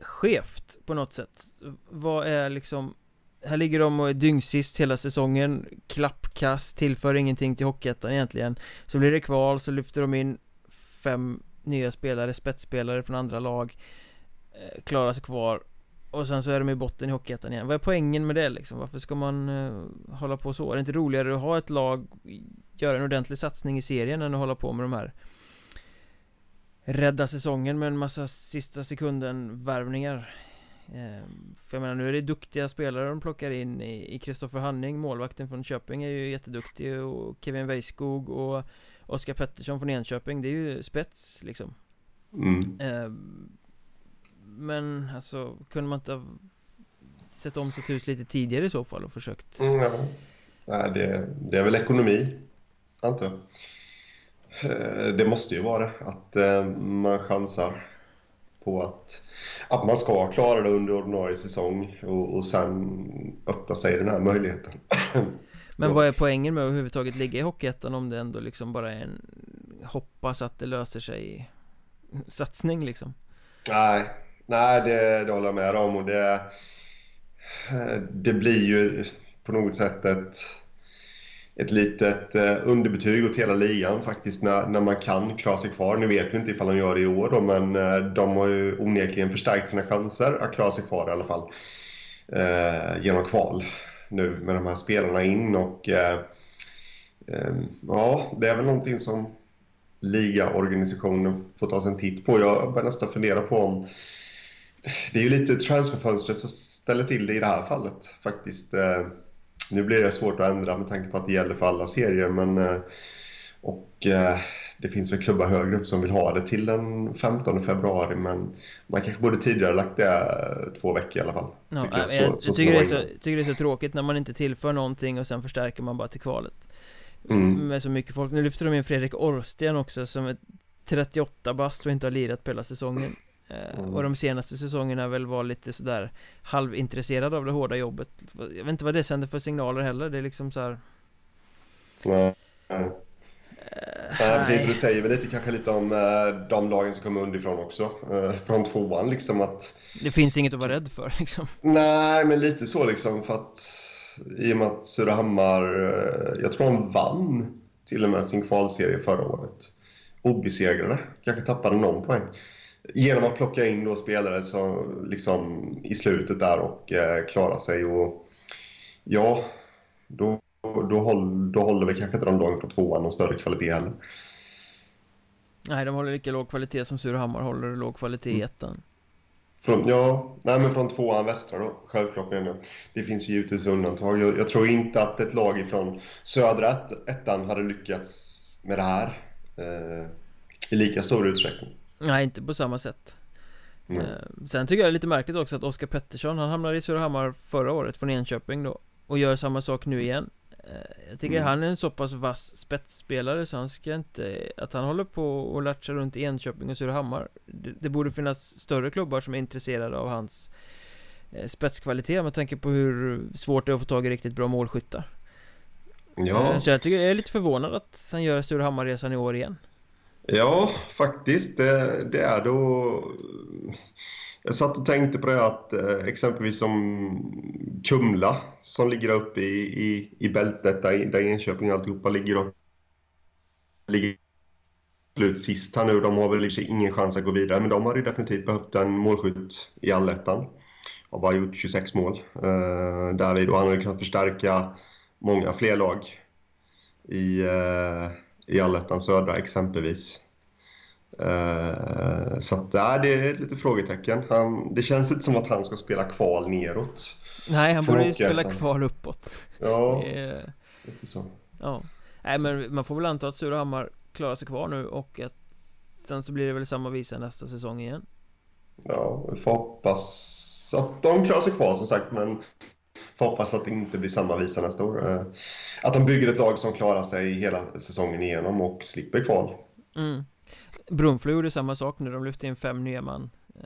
skevt på något sätt. Vad är liksom här ligger de och är dyngsist hela säsongen. Klappkast, tillför ingenting till Hockeyettan egentligen. Så blir det kval, så lyfter de in fem nya spelare, spetsspelare från andra lag eh, Klarar sig kvar Och sen så är de i botten i Hockeyettan igen Vad är poängen med det liksom? Varför ska man eh, hålla på så? Är det inte roligare att ha ett lag Göra en ordentlig satsning i serien än att hålla på med de här Rädda säsongen med en massa sista sekunden värvningar Ehm, för jag menar nu är det duktiga spelare de plockar in i Kristoffer Hanning, målvakten från Köping är ju jätteduktig och Kevin Weiskog och Oskar Pettersson från Enköping, det är ju spets liksom Mm. Men alltså, kunde man inte ha sett om sitt hus lite tidigare i så fall och försökt Mm, ja. Nej, det, det är väl ekonomi, antar jag. Eh, Det måste ju vara det, att eh, man chansar på att, att man ska klara det under ordinarie säsong och, och sen öppna sig den här möjligheten. Men vad är poängen med att överhuvudtaget ligga i Hockeyettan om det ändå liksom bara är en Hoppas att det löser sig Satsning liksom Nej, nej det, det håller jag med om och det, det blir ju på något sätt ett, ett litet eh, underbetyg åt hela ligan faktiskt när, när man kan klara sig kvar. Nu vet vi inte ifall de gör det i år då, men eh, de har ju onekligen förstärkt sina chanser att klara sig kvar i alla fall eh, genom kval nu med de här spelarna in och eh, eh, ja, det är väl någonting som ligaorganisationen får ta sig en titt på. Jag börjar nästan fundera på om det är ju lite transferfönstret som ställer till det i det här fallet faktiskt. Eh, Nu blir det svårt att ändra med tanke på att det gäller för alla serier men eh, och eh, det finns väl klubbar högre upp som vill ha det till den 15 februari men man kanske borde tidigare lagt det två veckor i alla fall. Ja, Tycker jag, jag, jag, så- så tycker det är så, tycker det är så tråkigt när man inte tillför någonting och sen förstärker man bara till kvalet Mm. Med så mycket folk, nu lyfter de in Fredrik Orsten också som är 38 bast och inte har lirat på hela säsongen Mm. Och de senaste säsongerna väl var lite sådär halvintresserad av det hårda jobbet Jag vet inte vad det sänder för signaler heller, det är liksom så här. Nej, nej. eh, Ja, precis, nej. och det säger väl lite kanske lite om eh, de lagen som kommer underifrån också. Eh, från tvåan liksom att Det finns inget att vara rädd för liksom Nej, men lite så liksom för att i och med att Surahammar, eh, jag tror de vann till och med sin kvalserie förra året. Obesegrade, kanske tappade någon poäng. Genom att plocka in då spelare som liksom i slutet där och eh, klara sig och ja, då, då, håll, då håller väl kanske inte de lagen från tvåan någon större kvalitet heller. Nej, de håller lika låg kvalitet som Surahammar håller låg kvalitet Mm. i ettan Från, ja, nej men från tvåan västra då, självklart menar jag. Det finns ju givetvis undantag. Jag, jag tror inte att ett lag ifrån södra ett, ettan hade lyckats med det här eh, i lika stor utsträckning. Nej, inte på samma sätt. Mm. Eh, Sen tycker jag det är lite märkligt också att Oskar Pettersson, han hamnade i Surahammar förra året från Enköping då Och gör samma sak nu igen. Eh, Jag tycker Mm. han är en så pass vass spetsspelare så han ska inte Att han håller på och latchar runt i Enköping och Surahammar det, det borde finnas större klubbar som är intresserade av hans eh, Spetskvalitet med tanke på hur svårt det är att få tag i riktigt bra målskyttar. Ja, Eh, Så jag tycker jag är lite förvånad att han gör Surahammarresan i år igen ja, faktiskt. Det, det är då... Jag satt och tänkte på det att eh, exempelvis som Kumla som ligger uppe i, i, i bältet där, där Enköping och alltihopa ligger och ligger slut sist här nu. De har väl liksom ingen chans att gå vidare, men de har ju definitivt behövt en målskytt i allettan. Har bara gjort 26 mål. Uh, där då hade kunnat förstärka många fler lag i, eh, i allettan södra exempelvis. Uh, så att, äh, det är ett litet frågetecken. Han, det känns inte som att han ska spela kval neråt. Nej, han borde ju spela kvar uppåt Ja, är- lite så. Ja, nej men man får väl anta att Surahammar klarar sig kvar nu och att Sen så blir det väl samma visa nästa säsong igen Ja, vi får hoppas att de klarar sig kvar som sagt, men får hoppas att det inte blir samma visa nästa år. Eh, Att de bygger ett lag som klarar sig hela säsongen igenom och slipper kval. mm. Brunflo gjorde samma sak nu, de lyfte in fem nya man eh,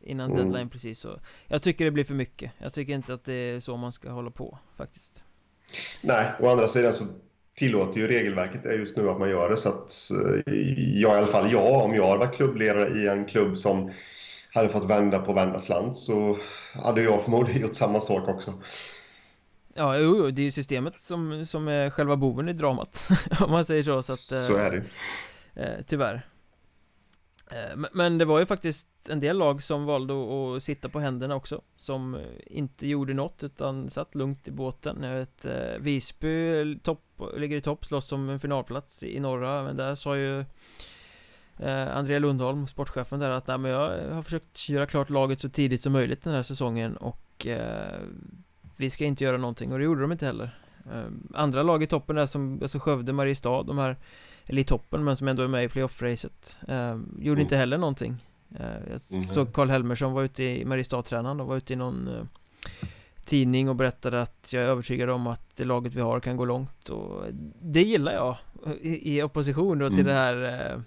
Innan Mm. deadline precis så Jag tycker det blir för mycket Jag tycker inte att det är så man ska hålla på faktiskt Nej, å andra sidan så tillåter ju regelverket just nu att man gör det. Så att eh, jag i alla fall, jag, om jag hade varit klubbledare i en klubb som hade fått vända på vända slant så hade jag förmodligen gjort samma sak också. Ja, jo, det är ju systemet som, som är själva boven i dramat Om man säger så, så att eh, Så är det ju. Eh, tyvärr eh, men- det var ju faktiskt en del lag som valde att- sitta på händerna också Som eh, inte gjorde något utan satt lugnt i båten Jag vet eh, Visby topp, ligger i topp, slåss om en finalplats i, i norra Men där sa ju eh, Andrea Lundholm, sportchefen där att Nej men jag har försökt göra klart laget så tidigt som möjligt den här säsongen och eh, Vi ska inte göra någonting och det gjorde de inte heller eh, Andra lag i toppen där som alltså Skövde, Mariestad, de här Eller i toppen men som ändå är med i playoff-racet eh, Gjorde mm. inte heller någonting eh, Jag mm. såg Karl Helmersson var ute i Mariestad-tränaren och var ute i någon eh, tidning och berättade att jag är övertygad om att det laget vi har kan gå långt och det gillar jag i, opposition då till mm. det här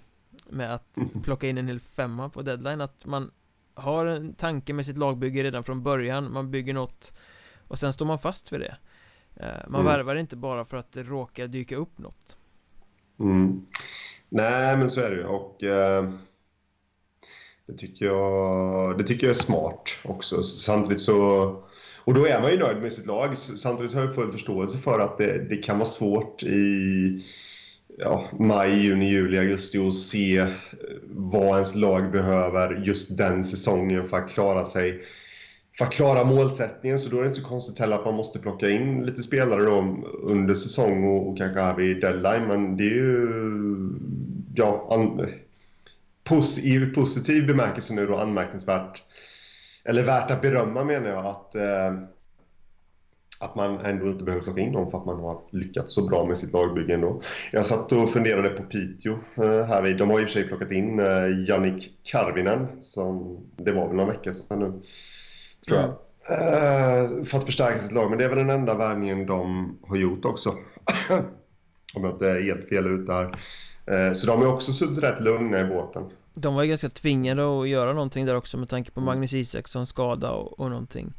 med att plocka in en hel femma på deadline att man har en tanke med sitt lagbygge redan från början man bygger något och sen står man fast för det eh, man mm. värvar inte bara för att det råkar dyka upp något mm. Nej men så är det ju och eh, det tycker jag det tycker jag är smart också samtidigt så och då är man ju nöjd med sitt lag. Samtidigt har jag full förståelse för att det, det kan vara svårt i ja, maj, juni, juli, augusti och se eh, vad ens lag behöver just den säsongen för att klara sig för att klara målsättningen. Så då är det inte så konstigt heller att man måste plocka in lite spelare då under säsong och, och kanske här vid deadline. Men det är ju ja, an, pos, i positiv bemärkelse nu då anmärkningsvärt eller värt att berömma menar jag att, eh, att man ändå inte behöver plocka in dem för att man har lyckats så bra med sitt lagbygge ändå. Jag satt och funderade på Piteå eh, här vid. De har i och för sig plockat in eh, Jannik Karvinen som det var väl några veckor sedan nu tror jag. Mm. För att förstärka sitt lag, men det är väl den enda värvningen de har gjort också. Om jag inte är helt fel ut där. Eh, så de är också suttit rätt lugna i båten. De var ju ganska tvingade att göra någonting där också med tanke på. Magnus Isakssons skada och, och någonting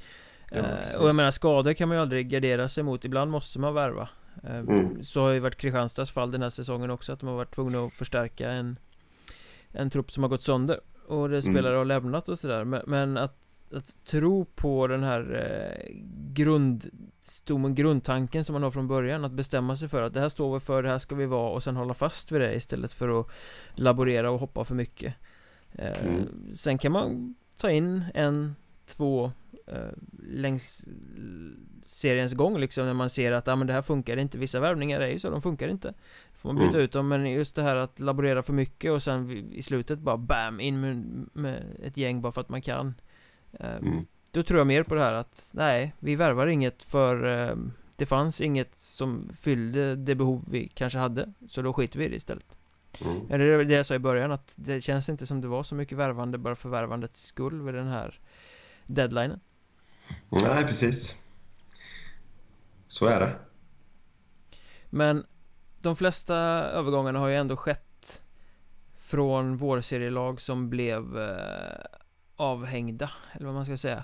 ja, eh, Och jag menar skador kan man ju aldrig gardera sig mot, ibland måste man värva eh, mm. Så har ju varit Kristianstads fall den här säsongen också att de har varit tvungna att förstärka en En trupp som har gått sönder Och det spelare mm. har lämnat och sådär men, men att att tro på den här eh, grundstommen, grundtanken som man har från början Att bestämma sig för att det här står vi för, det här ska vi vara och sen hålla fast vid det istället för att laborera och hoppa för mycket eh, mm. Sen kan man ta in en, två eh, längs seriens gång liksom när man ser att ah, men det här funkar inte Vissa värvningar är ju så, de funkar inte Får man byta mm. ut dem men just det här att laborera för mycket och sen i slutet bara BAM! In med, med ett gäng bara för att man kan Ehm, mm. Då tror jag mer på det här att nej, vi värvar inget för ehm, det fanns inget som fyllde det behov vi kanske hade Så då skiter vi i det istället mm. Eller det jag sa i början att det känns inte som det var så mycket värvande bara för värvandets skull vid den här deadlinen Nej, precis Så är det Men de flesta övergångarna har ju ändå skett Från vårserielag som blev eh, avhängda, eller vad man ska säga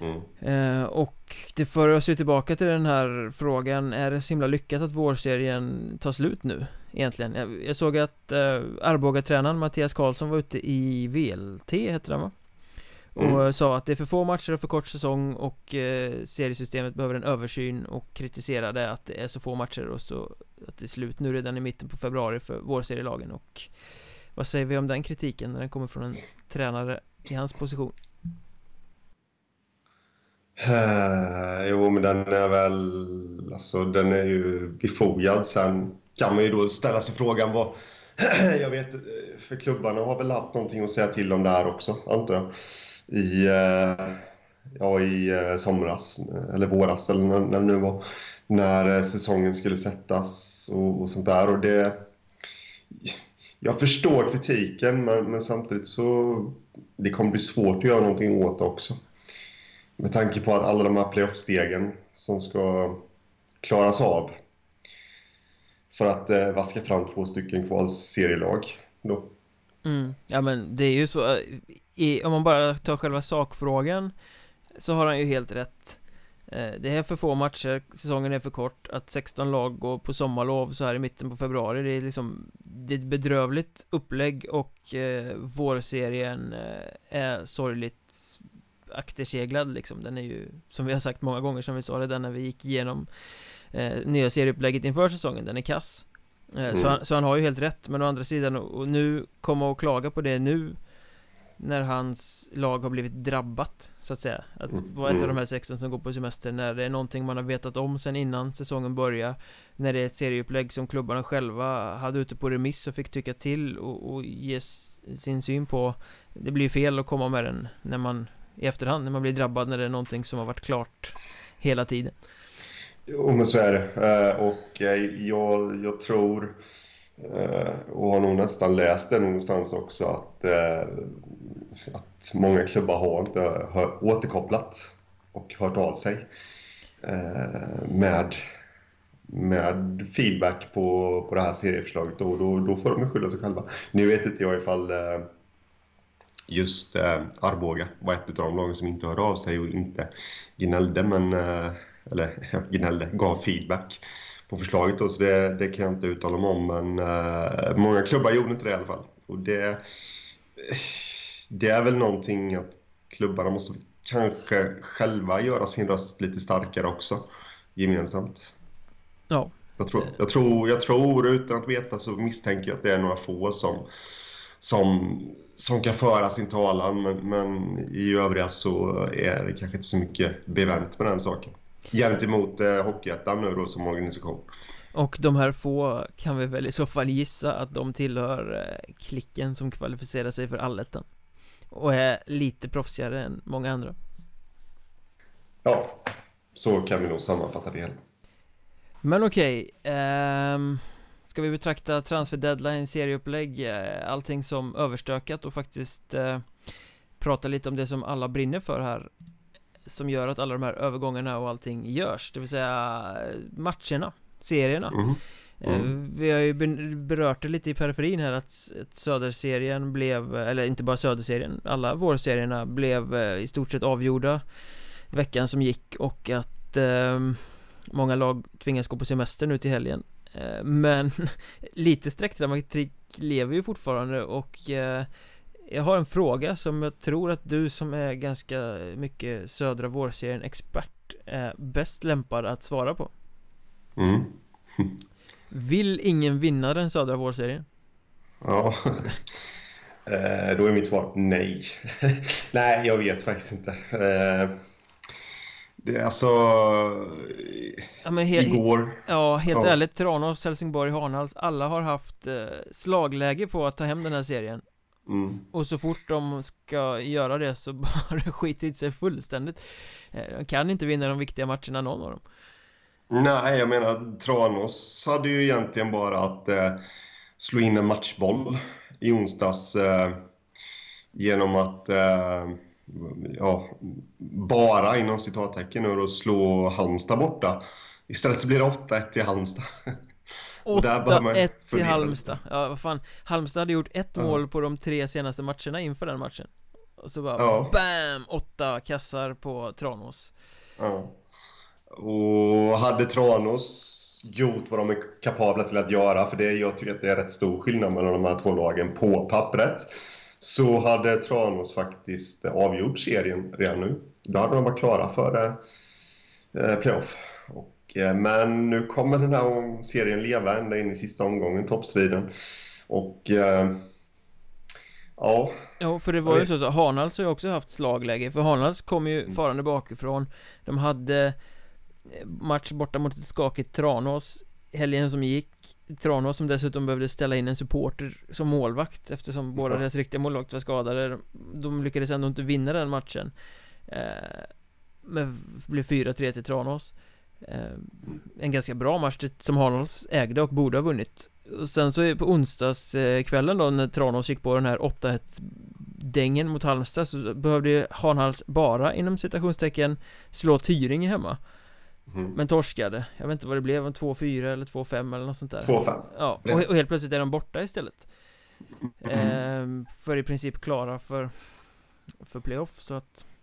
mm. eh, Och det för oss ju tillbaka till den här frågan Är det så himla lyckat att vårserien tar slut nu? Egentligen Jag, jag såg att eh, Arboga-tränaren Mattias Karlsson var ute i VLT, heter det va? Och mm. sa att det är för få matcher och för kort säsong och eh, seriesystemet behöver en översyn och kritiserade att det är så få matcher och så att det är slut nu redan i mitten på februari för vårserielagen och vad säger vi om den kritiken när den kommer från en tränare i hans position? Uh, jo, men den är väl... Alltså, den är ju befogad. Sen kan man ju då ställa sig frågan vad... jag vet, för klubbarna har väl haft någonting att säga till om där också, antar jag. I, eh, ja, i eh, somras, eller våras, eller när, när det nu var. När eh, säsongen skulle sättas och, och sånt där. Och det... Jag förstår kritiken, men, men samtidigt så det kommer bli svårt att göra någonting åt det också. Med tanke på att alla de här playoff-stegen som ska klaras av för att eh, vaska fram två stycken kvalserielag då. Mm. Ja men det är ju så, i, om man bara tar själva sakfrågan så har han ju helt rätt. Eh, det är för få matcher, säsongen är för kort Att 16 lag går på sommarlov så här i mitten på februari Det är liksom Det är ett bedrövligt upplägg och eh, Vårserien eh, är sorgligt Akterseglad liksom Den är ju Som vi har sagt många gånger som vi sa det där när vi gick igenom eh, Nya serieupplägget inför säsongen Den är kass eh, mm. så, han, så han har ju helt rätt Men å andra sidan och nu Komma och klaga på det nu när hans lag har blivit drabbat så att säga. Att mm. vara ett av de här sexen som går på semester när det är någonting man har vetat om sen innan säsongen börjar När det är ett serieupplägg som klubbarna själva hade ute på remiss och fick tycka till och, och ge sin syn på. Det blir fel att komma med den när man i efterhand när man blir drabbad när det är någonting som har varit klart hela tiden. Jo men så är det. Eh, och jag, jag tror Eh, och har nog nästan läst det någonstans också att, eh, att många klubbar har inte har återkopplat och hört av sig eh, med, med feedback på, på det här serieförslaget och då, då får de skylla sig själva. Nu vet inte jag ifall eh, just eh, Arboga var ett av de lagen som inte hörde av sig och inte gnällde, men, eller gnällde, gav feedback på förslaget då, så det, det kan jag inte uttala mig om. Men uh, många klubbar gjorde inte det i alla fall. Och det, det är väl någonting att klubbarna måste kanske själva göra sin röst lite starkare också gemensamt. Ja. Jag tror, jag tror, jag tror utan att veta så misstänker jag att det är några få som, som, som kan föra sin talan men, men i övriga så är det kanske inte så mycket bevänt med den saken gentemot eh, Hockeyettan nu då som organisation. Och de här få kan vi väl i så fall gissa att de tillhör eh, klicken som kvalificerar sig för allettan. Och är lite proffsigare än många andra. Ja, så kan vi nog sammanfatta det hela. Men okej, okay, eh, Ska vi betrakta transfer deadline, serieupplägg, eh, allting som överstökat och faktiskt eh, Prata lite om det som alla brinner för här som gör att alla de här övergångarna och allting görs Det vill säga matcherna, serierna mm. Mm. Vi har ju berört det lite i periferin här att Söderserien blev, eller inte bara Söderserien, alla vårserierna blev eh, i stort sett avgjorda Veckan som gick och att eh, Många lag tvingas gå på semester nu till helgen eh, Men lite sträckdramatik lever ju fortfarande och eh, jag har en fråga som jag tror att du som är ganska mycket södra vårserien expert är bäst lämpad att svara på mm. Vill ingen vinna den södra vårserien? Ja eh, Då är mitt svar nej Nej, jag vet faktiskt inte eh, Det är alltså ja, men he Igår Ja, helt ja. ärligt Tranås, Helsingborg, Hanhals Alla har haft eh, slagläge på att ta hem den här serien Mm. Och så fort de ska göra det så bara skiter sig fullständigt eh, De kan inte vinna de viktiga matcherna någon av dem Nej, jag menar Tranås hade ju egentligen bara att eh, slå in en matchboll i onsdags eh, genom att eh, ja, bara inom citattecken då slå Halmstad borta. Istället så blir det 8-1 till Halmstad. 8-1 till Halmstad. Ja, vad fan. Halmstad hade gjort ett ja. mål på de tre senaste matcherna inför den matchen. Och så bara ja. BAM! Åtta kassar på Tranås. Ja. Och hade Tranås gjort vad de är kapabla till att göra För det, jag tycker att det är rätt stor skillnad mellan de här två lagen på pappret Så hade Tranås faktiskt avgjort serien redan nu. Då hade de varit klara för eh, playoff. Eh, men nu kommer den här serien leva ända in i sista omgången, toppstriden. Och eh, ja... Ja, för det var ju så att Hanhals har ju också haft slagläge, för Hanhals kom ju mm. farande bakifrån. De hade eh, match borta mot ett skakigt Tranås helgen som gick Tranås som dessutom behövde ställa in en supporter som målvakt eftersom båda ja. deras riktiga målvakter var skadade De lyckades ändå inte vinna den matchen eh, Men blev 4-3 till Tranås Eh, en ganska bra match som Hanals ägde och borde ha vunnit. Och sen så på onsdagskvällen då när Tranås gick på den här 8-1 dängen mot Halmstad så behövde Hanhals bara inom citationstecken slå Tyringe hemma. Mm. Men torskade, jag vet inte vad det blev, 2-4 eller 2-5 eller något sånt där. 2-5 Ja, och, och, helt plötsligt är de borta istället. Mm. eh, För i princip klara för För playoff så att eh,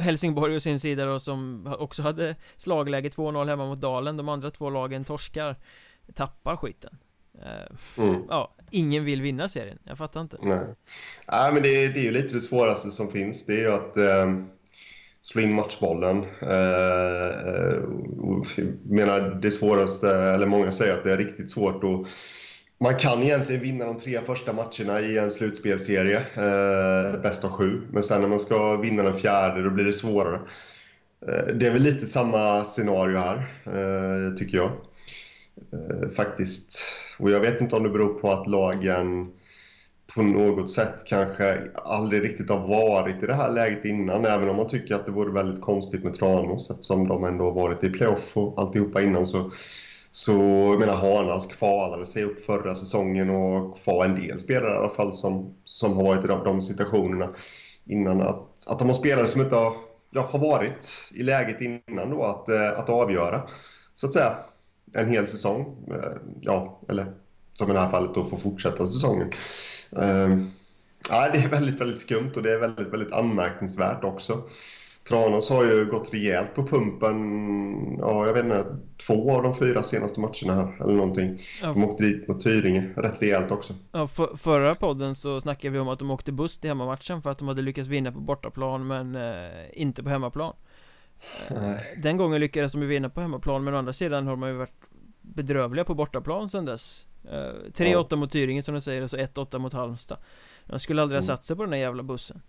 Helsingborg å sin sida då som också hade slagläge 2-0 hemma mot Dalen. De andra två lagen torskar Tappar skiten. Eh, mm. Ja, ingen vill vinna serien. Jag fattar inte. Nej, Nej men det, det är ju lite det svåraste som finns. Det är ju att eh, slå in matchbollen. Eh, eh menar det svåraste, eller många säger att det är riktigt svårt att man kan egentligen vinna de tre första matcherna i en slutspelserie, eh, bäst av sju. Men sen när man ska vinna den fjärde, då blir det svårare. Eh, det är väl lite samma scenario här, eh, tycker jag. Eh, faktiskt. Och jag vet inte om det beror på att lagen på något sätt kanske aldrig riktigt har varit i det här läget innan, även om man tycker att det vore väldigt konstigt med Tranås eftersom de ändå har varit i playoff och alltihopa innan så så jag menar Hanas kvalade sig upp förra säsongen och kvar en del spelare i alla fall som, som har varit i de, de situationerna innan. Att, att de har spelare som inte har, ja, har varit i läget innan då att, eh, att avgöra, så att säga, en hel säsong. Eh, ja, eller som i det här fallet då får fortsätta säsongen. Eh, ja, det är väldigt, väldigt skumt och det är väldigt, väldigt anmärkningsvärt också. Tranås har ju gått rejält på pumpen, ja jag vet inte, två av de fyra senaste matcherna här eller någonting. Ja. De åkte dit mot Tyringe rätt rejält också. Ja, för, förra podden så snackade vi om att de åkte buss till hemmamatchen för att de hade lyckats vinna på bortaplan men eh, inte på hemmaplan. Eh, den gången lyckades de ju vinna på hemmaplan men å andra sidan har de ju varit bedrövliga på bortaplan sedan dess. Eh, 3-8 ja. mot Tyringe som du säger och så 1-8 mot Halmstad. De skulle aldrig ha mm. satt sig på den där jävla bussen.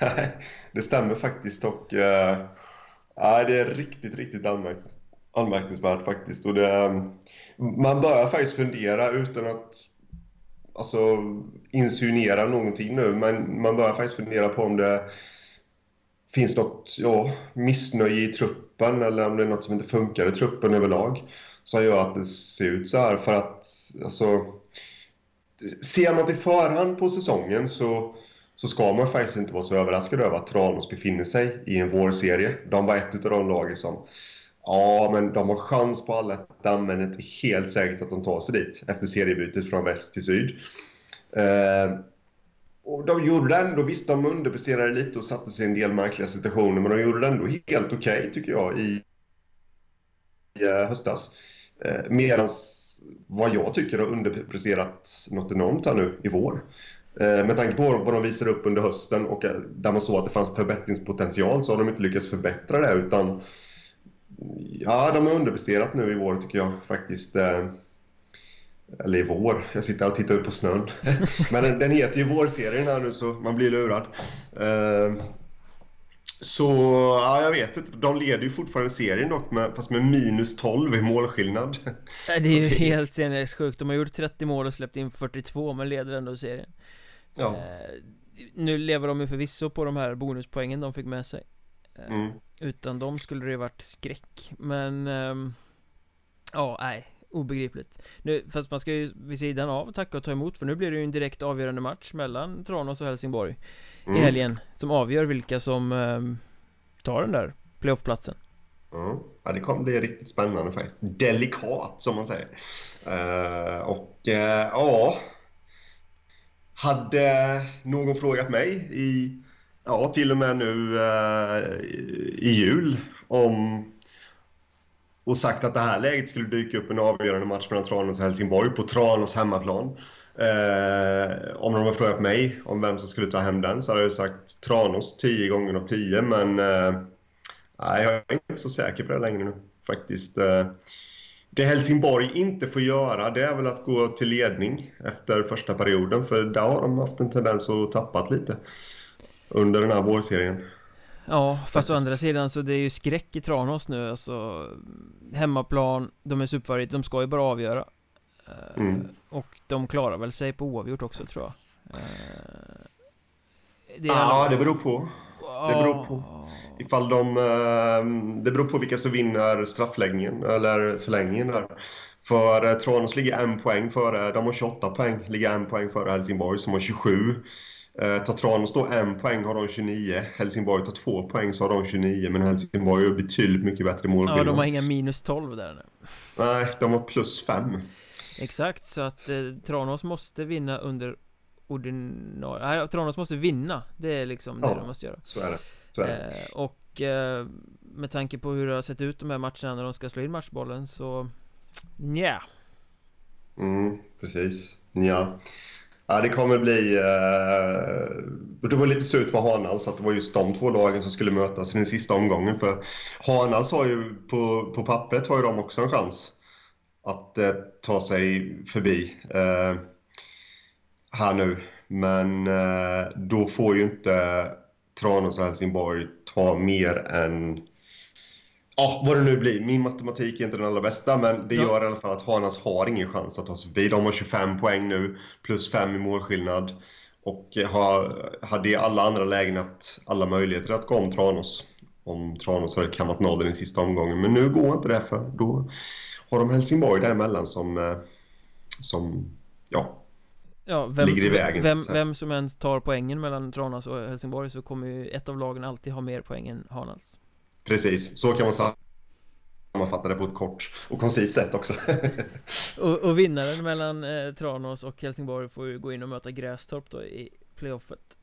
Nej, det stämmer faktiskt och uh, det är riktigt, riktigt anmärkt, anmärkningsvärt faktiskt. Och det, man börjar faktiskt fundera utan att alltså, insinuera någonting nu, men man börjar faktiskt fundera på om det finns något ja, missnöje i truppen eller om det är något som inte funkar i truppen överlag som gör att det ser ut så här. För att alltså, ser man till förhand på säsongen så så ska man faktiskt inte vara så överraskad över att Tranås befinner sig i en vårserie. De var ett av de lagen som Ja, men de har chans på alla ettan, men det är inte helt säkert att de tar sig dit efter seriebytet från väst till syd. Eh, och de gjorde det ändå, visst de underpresterade lite och satte sig i en del märkliga situationer, men de gjorde det ändå helt okej okay, tycker jag i, i eh, höstas. Eh, Medan vad jag tycker har underpresterat något enormt här nu i vår. Eh, med tanke på vad de visade upp under hösten och eh, där man såg att det fanns förbättringspotential så har de inte lyckats förbättra det utan ja, de har underpresterat nu i vår tycker jag faktiskt. Eh, eller i vår, jag sitter och tittar ut på snön. Men den, den heter ju vårserien här nu så man blir lurad. Så ja, jag vet inte. De leder ju fortfarande serien dock, med, fast med minus 12 i målskillnad. Det är ju helt sjukt. De har gjort 30 mål och släppt in 42 men leder ändå serien. Ja. Eh, nu lever de ju förvisso på de här bonuspoängen de fick med sig eh, mm. Utan dem skulle det ju varit skräck Men eh, Ja, nej Obegripligt nu, Fast man ska ju vid sidan av tacka och ta emot För nu blir det ju en direkt avgörande match mellan Tranås och Helsingborg mm. I helgen Som avgör vilka som ehm, Tar den där playoffplatsen Mm. Ja, det kommer bli riktigt spännande faktiskt. Delikat som man säger. Uh, och uh, ja, hade någon frågat mig i, ja till och med nu eh, i jul om och sagt att det här läget skulle dyka upp en avgörande match mellan Tranås och Helsingborg på Tranås hemmaplan. Eh, om de hade frågat mig om vem som skulle ta hem den så hade jag sagt Tranås 10 gånger av 10 men eh, jag är inte så säker på det längre nu faktiskt. Eh, det Helsingborg inte får göra det är väl att gå till ledning efter första perioden för där har de haft en tendens att tappa lite under den här vårserien. Ja, fast Faktiskt. å andra sidan så det är ju skräck i Tranås nu alltså Hemmaplan, de är superfavorit, de ska ju bara avgöra eh, mm. Och de klarar väl sig på oavgjort också tror jag eh, det Ja, det beror på Det beror på ifall de... Eh, det beror på vilka som vinner straffläggningen eller förlängningen där. För eh, Tranås ligger en poäng före, de har 28 poäng, ligger en poäng före Helsingborg som har 27. Eh, tar Tranås då en poäng har de 29, Helsingborg tar två poäng så har de 29 men Helsingborg har betydligt mycket bättre målskillnad. Ja, de har inga minus 12 där nu. Nej, de har plus 5. Exakt, så att eh, Tranås måste vinna under ordinarie... Tranås måste vinna. Det är liksom ja, det de måste göra. så är det. Eh, och eh, med tanke på hur det har sett ut de här matcherna när de ska slå in matchbollen så nja. Mm, precis. Ja. Ja, det kommer bli... Eh, det var lite surt för Hanals att det var just de två lagen som skulle mötas i den sista omgången. För Hanals har ju på, på pappret har ju de också en chans att eh, ta sig förbi eh, här nu. Men eh, då får ju inte Tranås och Helsingborg tar mer än... Ja, vad det nu blir. Min matematik är inte den allra bästa, men det gör i alla fall att Hanas har ingen chans att ta sig förbi. De har 25 poäng nu, plus 5 i målskillnad. Och har, hade i alla andra lägen haft alla möjligheter att gå om Tranås. om Tranås hade kammat noll i den sista omgången. Men nu går inte det för då har de Helsingborg däremellan som, eh, som ja, Ja, vem, ligger i vägen, vem, vem som än tar poängen mellan Tranås och Helsingborg så kommer ju ett av lagen alltid ha mer poäng än Hanals. precis. Så kan man sammanfatta det på ett kort och koncist sätt också. Och, och vinnaren mellan eh, Tranås och Helsingborg får ju gå in och möta Grästorp då i playoffet.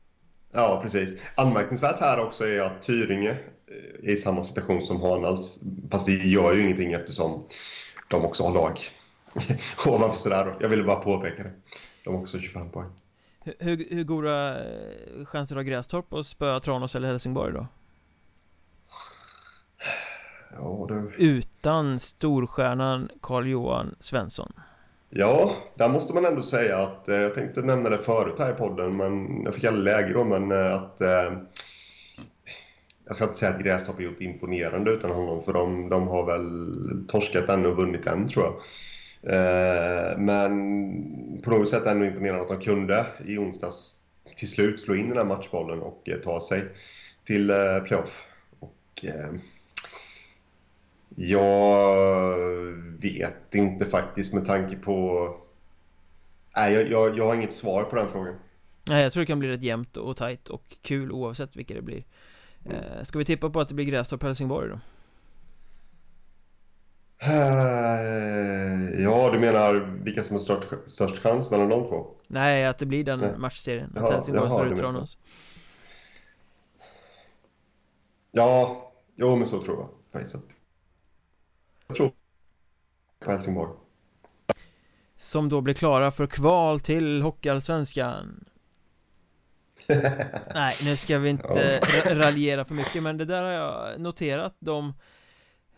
ja, precis. Anmärkningsvärt här också är att Tyringe eh, är i samma situation som Hanals. Fast det gör ju ingenting eftersom de också har lag ovanför sådär då. Jag ville bara påpeka det. De har också 25 poäng. Hur, hur, hur goda eh, chanser har Grästorp att spöa Tranås eller Helsingborg då? Ja, du. Utan storstjärnan Carl-Johan Svensson. Ja, där måste man ändå säga att, eh, jag tänkte nämna det förut här i podden, men jag fick aldrig läge då, men eh, att eh, jag ska inte säga att Grästorp har gjort imponerande utan honom, för de, de har väl torskat ännu och vunnit än tror jag. Eh, men på något sätt ändå imponerande att de kunde i onsdags till slut slå in den här matchbollen och eh, ta sig till eh, playoff. Och, jag vet inte faktiskt med tanke på... Nej, jag, jag, jag har inget svar på den frågan. Nej, jag tror det kan bli rätt jämnt och tajt och kul oavsett vilka det blir. Ska vi tippa på att det blir Grästorp Helsingborg då? Eh, Ja, du menar vilka som har störst, störst chans mellan de två? Nej, att det blir den Nej. matchserien. Att Helsingborg slår ut. Tranås. Ja, jo men så tror jag faktiskt. Jag tror på Helsingborg. Som då blir klara för kval till Hockeyallsvenskan. Nej, nu ska vi inte ra- raljera för mycket men det där har jag noterat de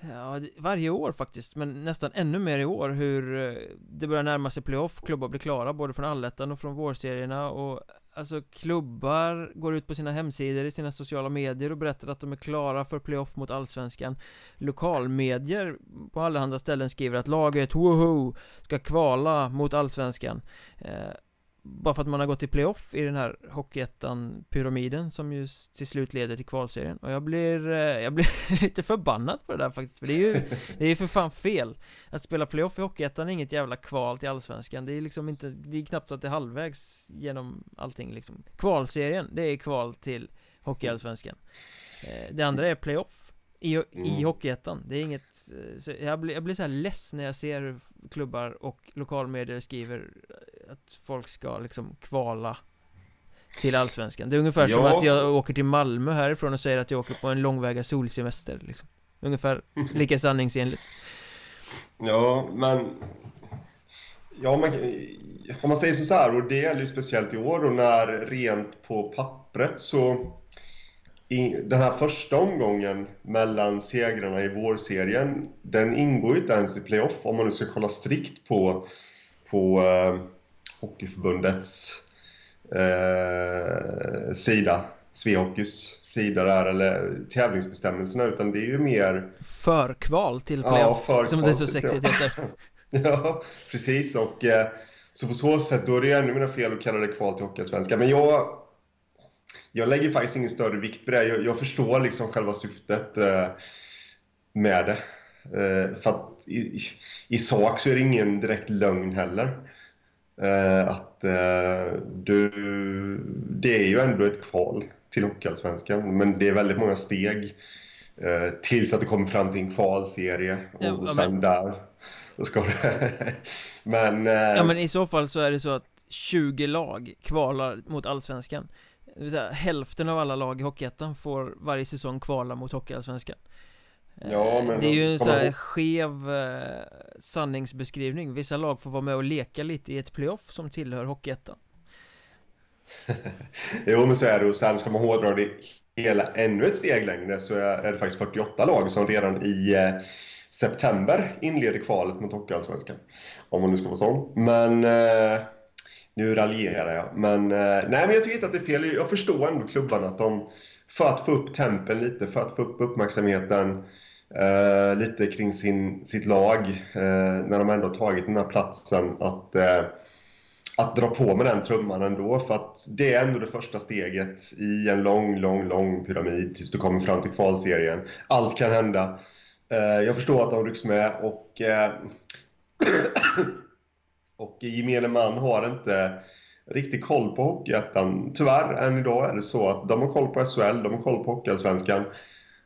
Ja, varje år faktiskt, men nästan ännu mer i år hur eh, det börjar närma sig playoff, klubbar blir klara både från allettan och från vårserierna och alltså klubbar går ut på sina hemsidor i sina sociala medier och berättar att de är klara för playoff mot allsvenskan. Lokalmedier på allehanda ställen skriver att laget woho ska kvala mot allsvenskan. Eh, bara för att man har gått i playoff i den här Hockeyettan-pyramiden som ju till slut leder till kvalserien. Och jag blir, eh, jag blir lite förbannad på det där faktiskt För det är ju, det är ju för fan fel. Att spela playoff i Hockeyettan är inget jävla kval till allsvenskan. Det är liksom inte, det är knappt så att det är halvvägs genom allting liksom. Kvalserien, det är kval till Hockeyallsvenskan. Eh, det andra är playoff i, i Mm. Hockeyettan, det är inget eh, jag, blir, jag blir så här less när jag ser hur klubbar och lokalmedier skriver att folk ska liksom kvala till Allsvenskan Det är ungefär som Ja. att jag åker till Malmö härifrån och säger att jag åker på en långväga solsemester liksom Ungefär lika sanningsenligt Ja, men... Ja, man, om man säger så här, och det gäller ju speciellt i år och när rent på pappret så... I den här första omgången mellan segrarna i vårserien, den ingår ju inte ens i playoff om man nu ska kolla strikt på, på eh, Hockeyförbundets eh, sida, Svehockeys sida där, eller tävlingsbestämmelserna, utan det är ju mer Förkval till Ja, playoff, förkval som det så sexigt heter Ja, precis. Och, eh, så på så sätt då är det ännu mer fel att kalla det kval till Hockeyallsvenskan. Men jag, jag lägger faktiskt ingen större vikt på det. Jag, jag förstår liksom själva syftet eh, med det. Eh, för att i, i- sak så är det ingen direkt lögn heller. Eh, att eh, du, det är ju ändå ett kval till Hockeyallsvenskan, men det är väldigt många steg eh, tills att det kommer fram till en kvalserie och, Ja, och men- sen där då ska det... men... Eh, Ja men i så fall så är det så att 20 lag kvalar mot Allsvenskan Det vill säga hälften av alla lag i Hockeyettan får varje säsong kvala mot Hockeyallsvenskan Eh, Ja, men Det är ju en ska så här skev eh, sanningsbeskrivning Vissa lag får vara med och leka lite i ett playoff som tillhör Hockeyettan Jo, men så är det. Och sen ska man hårdra det hela ännu ett steg längre så är är det faktiskt 48 lag som redan i eh, september inleder kvalet mot Hockeyallsvenskan. Om man nu ska vara sån. Men... Eh, nu raljerar jag. Men, eh, nej, men jag tycker inte att det är fel. Jag förstår ändå klubbarna att de... För att få upp tempen lite, för att få upp uppmärksamheten eh, lite kring sin, sitt lag eh, när de ändå tagit den här platsen att... Eh, att dra på med den trumman ändå. För att det är ändå det första steget i en lång, lång, lång pyramid tills du kommer fram till kvalserien. Allt kan hända. Eh, jag förstår att de rycks med och, eh, och gemene man har inte riktigt koll på Hockeyettan. Tyvärr, än idag är det så att de har koll på SHL, de har koll på Hockeyallsvenskan.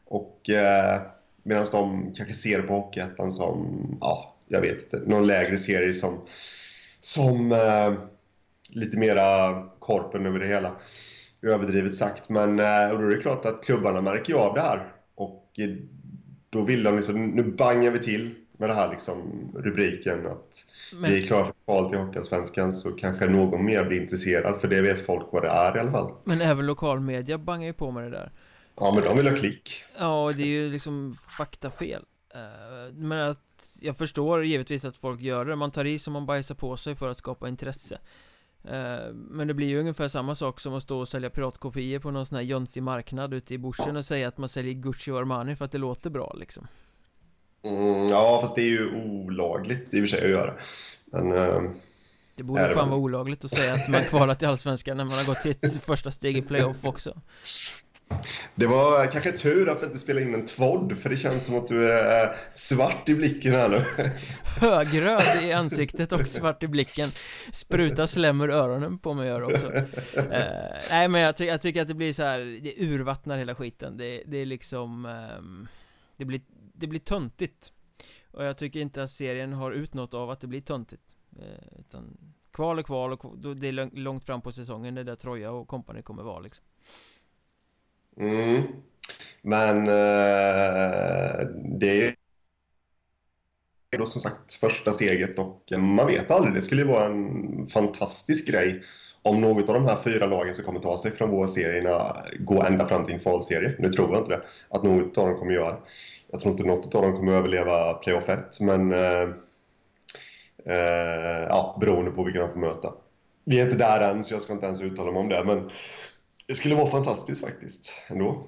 Och eh, medan de kanske ser på Hockeyettan som, ja, jag vet inte, någon lägre serie som, som eh, lite mera korpen över det hela. Överdrivet sagt, men eh, och då är det klart att klubbarna märker ju av det här. Och eh, då vill de liksom, nu bangar vi till med det här liksom rubriken att men... vi är klara för kval till Hockeyallsvenskan så kanske någon mer blir intresserad för det vet folk vad det är i alla fall. Men även lokalmedia bangar ju på med det där. Ja, men de vill ha klick. Ja, det är ju liksom faktafel. Eh, men att jag förstår givetvis att folk gör det. Man tar i som man bajsar på sig för att skapa intresse. Eh, men det blir ju ungefär samma sak som att stå och sälja piratkopior på någon sån här jönsig marknad ute i bushen och säga att man säljer Gucci och Armani för att det låter bra liksom. Mm, ja, fast det är ju olagligt i och för sig att göra. Men... Uh... Det borde fan vara olagligt att säga att man kvalat till Allsvenskan när man har gått till ett första steg i playoff också. Det var kanske tur att vi inte spelade in en tvodd för det känns som att du är svart i blicken här nu. Högröd i ansiktet och svart i blicken. Spruta slem ur öronen på mig gör också. Uh, nej men jag, ty jag, tycker att det blir så här, det urvattnar hela skiten. Det, det är liksom, um, det blir, det blir töntigt. Och jag tycker inte att serien har ut något av att det blir töntigt. eh, utan kval och kval och det är långt fram på säsongen det där Troja och kompani kommer vara liksom. Mm. Men eh, det är då som sagt första steget och man vet aldrig. Det skulle ju vara en fantastisk grej om något av de här fyra lagen som kommer ta sig från vår serierna går ända fram till en kvalserie. Nu tror jag inte det, att något av dem kommer göra. Jag tror inte något av dem kommer överleva playoff 1, men eh, eh, ja, beroende på vilka de får möta. Vi är inte där än, så jag ska inte ens uttala mig om det, men det skulle vara fantastiskt faktiskt, ändå.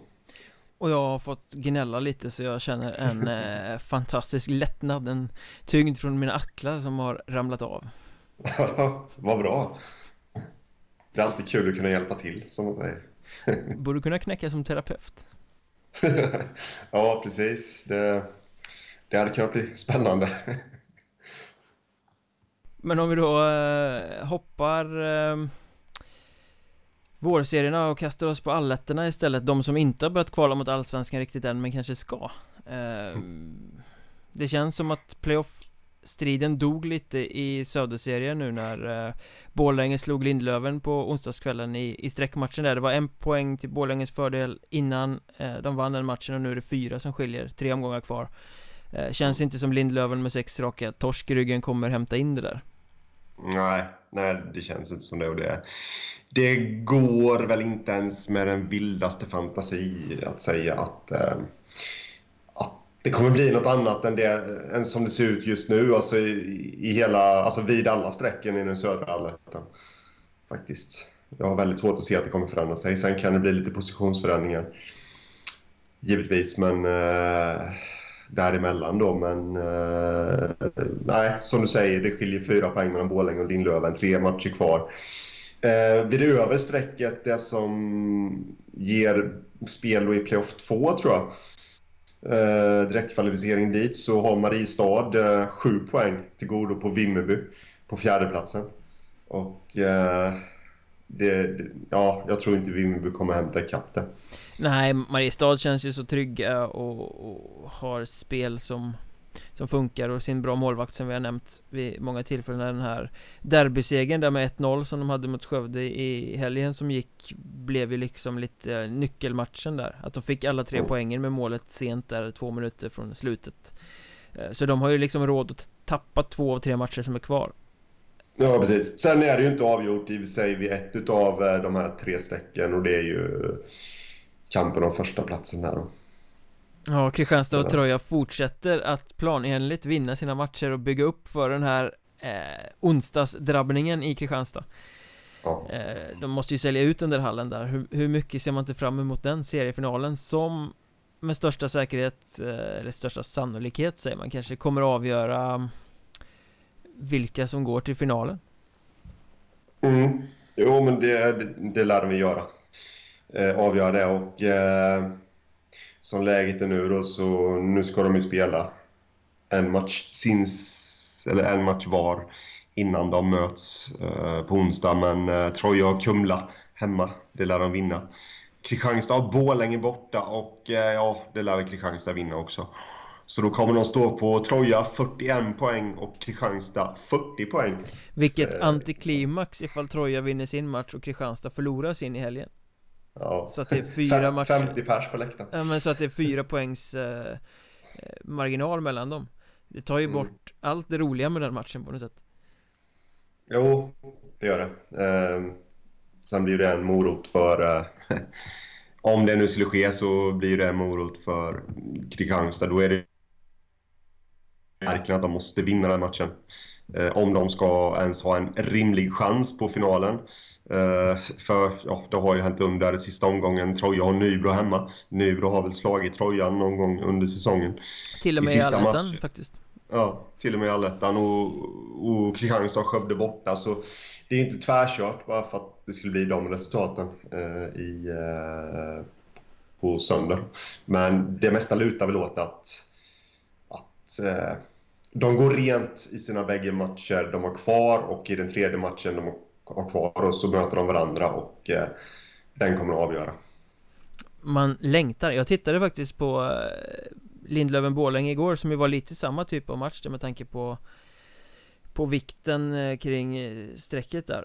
Och jag har fått gnälla lite så jag känner en eh, fantastisk lättnad, en tyngd från mina axlar som har ramlat av. Vad bra. Det är alltid kul att kunna hjälpa till, som man säger. Borde kunna knäcka som terapeut. ja, precis. Det, det hade kunnat bli spännande. Men om vi då eh, hoppar eh, vårserierna och kastar oss på alletterna istället De som inte har börjat kvala mot allsvenskan riktigt än men kanske ska eh, Det känns som att playoff Striden dog lite i Söderserien nu när eh, Borlänge slog Lindlöven på onsdagskvällen i, i sträckmatchen där. Det var en poäng till Borlänges fördel innan eh, de vann den matchen och nu är det fyra som skiljer, tre omgångar kvar. Eh, Känns inte som Lindlöven med sex raka torsk i ryggen kommer hämta in det där. Nej, nej det känns inte som det. Och det det går väl inte ens med den vildaste fantasi att säga att, eh, att det kommer bli något annat än, det, än som det ser ut just nu, alltså i, i hela, alltså vid alla strecken i den södra allettan. Faktiskt. Jag har väldigt svårt att se att det kommer förändra sig. Sen kan det bli lite positionsförändringar. Givetvis, men eh, däremellan då. Men eh, nej, som du säger, det skiljer fyra poäng mellan Borlänge och Lindlöven. Tre matcher kvar. Eh, vid det övre strecket, det som ger spel i playoff 2 tror jag. Eh, direktkvalificering dit så har Mariestad eh, sju poäng till godo på Vimmerby på fjärdeplatsen. Och eh, det, det, ja, jag tror inte Vimmerby kommer hämta ikapp det. Nej, Mariestad känns ju så trygga och, och har spel som som funkar och sin bra målvakt som vi har nämnt vid många tillfällen den här derbysegern där med 1-0 som de hade mot Skövde i helgen som gick blev ju liksom lite nyckelmatchen där. Att de fick alla tre mm. poängen med målet sent där två minuter från slutet. Eh, så de har ju liksom råd att tappa två av tre matcher som är kvar. Ja precis, sen är det ju inte avgjort i sig vid ett utav eh, de här tre strecken och det är ju kampen om första platsen där då. Ja, Kristianstad och Troja fortsätter att planenligt vinna sina matcher och bygga upp för den här eh, onsdagsdrabbningen i Kristianstad ja. eh, De måste ju sälja ut den där hallen där hur, hur, mycket ser man inte fram emot den seriefinalen som med största säkerhet, eh, eller största sannolikhet säger man kanske, kommer avgöra vilka som går till finalen Mm. Jo, men det, det, det lär de göra. Eh, avgöra det och eh, som läget är nu då så nu ska de ju spela en match sins, eller en match var innan de möts eh, på onsdag. Men eh, Troja och Kumla hemma, det lär de vinna. Kristianstad har Borlänge borta och eh, ja, det lär väl Kristianstad vinna också. Så då kommer de stå på Troja 41 poäng och Kristianstad 40 poäng. Vilket antiklimax ifall Troja vinner sin match och Kristianstad förlorar sin i helgen. Ja. Så att det är fyra matcher. 50 pers på läktaren. Ja, men så att det är fyra poängs eh, eh, marginal mellan dem. Det tar ju mm. bort allt det roliga med den matchen på något sätt. Jo, det gör det. Eh, sen blir det en morot för... Eh, om det nu skulle ske så blir det en morot för Kristianstad. Då är det verkligen att de måste vinna den matchen. Eh, om de ska ens ha en rimlig chans på finalen. Eh, för ja, det har ju hänt under sista omgången. Troja har Nybro hemma. Nybro har väl slagit Trojan någon gång under säsongen. Till och med i, i allettan faktiskt. Ja, till och med i allettan och, och Kristianstad och Skövde borta. Så det är inte tvärkört bara för att det skulle bli de resultaten eh, i, eh, på söndag. Men det mesta lutar väl åt att, att de går rent i sina bägge matcher de har kvar och i den tredje matchen de har kvar och så möter de varandra och eh, den kommer att avgöra. Man längtar. Jag tittade faktiskt på eh, Lindlöven-Borlänge igår som ju var lite samma typ av match med tanke på på vikten eh, kring eh, strecket där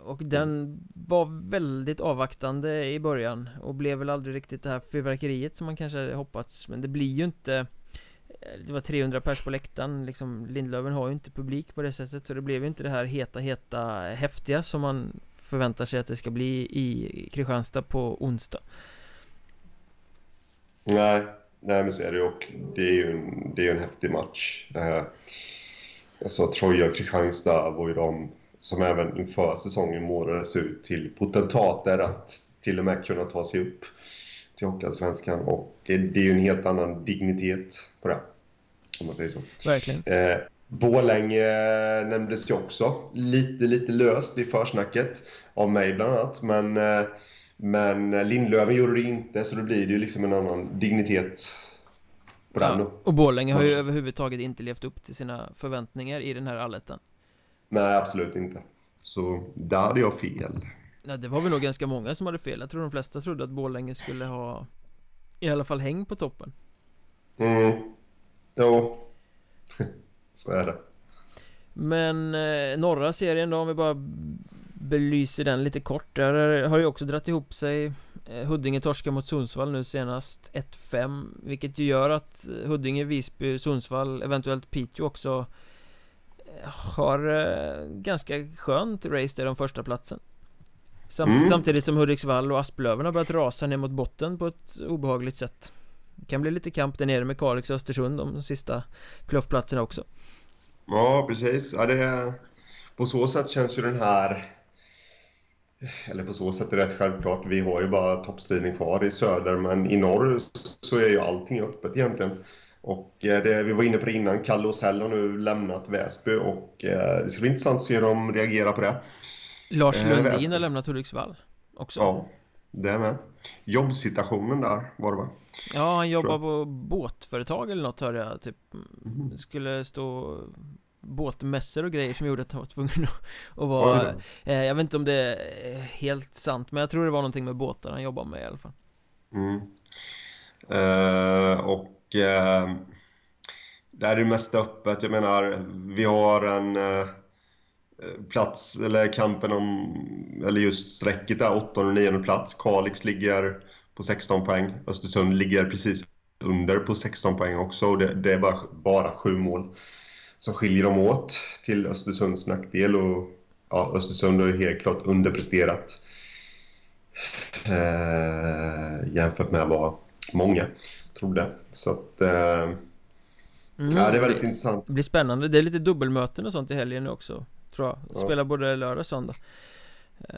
och den var väldigt avvaktande i början och blev väl aldrig riktigt det här fyrverkeriet som man kanske hade hoppats Men det blir ju inte det var 300 pers på läktaren liksom Lindlöven har ju inte publik på det sättet så det blev ju inte det här heta heta häftiga som man förväntar sig att det ska bli i Kristianstad på onsdag. Nej, nej men så är det ju och det är ju en, det är en häftig match. Alltså Troja och Kristianstad var ju de som även inför säsongen målades ut till potentater att till och med kunna ta sig upp till Hockeyallsvenskan och det är ju en helt annan dignitet på det. Om man säger så. Verkligen. Eh, Borlänge nämndes ju också lite, lite löst i försnacket av mig bland annat. Men, eh, men Lindlöven gjorde det inte så då blir det ju liksom en annan dignitet på ja, den då. Och Borlänge har ju överhuvudtaget inte levt upp till sina förväntningar i den här allettan. Nej, absolut inte. Så där hade jag fel. Ja, det var väl nog ganska många som hade fel. Jag tror de flesta trodde att Borlänge skulle ha i alla fall häng på toppen. Mm, jo. Så är det. Men eh, norra serien då, om vi bara belyser den lite kort. Där har ju också dratt ihop sig Eh, Huddinge torskar mot Sundsvall nu senast 1-5 Vilket ju gör att eh, Huddinge, Visby, Sundsvall, eventuellt Piteå också eh, Har ganska skönt race där de första platsen Sam mm. Samtidigt som Hudiksvall och Asplöven har börjat rasa ner mot botten på ett obehagligt sätt Det kan bli lite kamp där nere med Kalix och Östersund om de sista playoffplatserna också Ja, precis. Ja, det. På så sätt känns ju den här eller på så sätt är det rätt självklart. Vi har ju bara toppstriden kvar i söder, men i norr så är ju allting öppet egentligen. Och eh, det, vi var inne på det innan, Kalle och Sell har nu lämnat Väsby och eh, det ska bli intressant att se hur de reagerar på det. Lars eh, Lundin har lämnat Hudiksvall också. Ja, det är med. Jobbsituationen där var det va? Ja, han jobbar på båtföretag eller något hörde jag, typ. Mm. Skulle stå båtmässor och grejer som gjorde att han var tvungen att, vara eh, Jag vet inte om det är helt sant men jag tror det var någonting med båtar han jobbade med i alla fall mm. uh, Och uh, Där är det mest öppet, jag menar Vi har en uh, plats, eller kampen om Eller just strecket där, 8 och 9 plats Kalix ligger på 16 poäng Östersund ligger precis under på 16 poäng också och det, det är bara, bara sju mål som skiljer dem åt till Östersunds nackdel. Och, ja, Östersund har helt klart underpresterat eh, jämfört med vad många trodde. Så att... Eh, mm, ja, det är väldigt det, intressant. Det blir spännande. Det är lite dubbelmöten och sånt i helgen också, tror jag. Spelar ja. både lördag och söndag. Eh,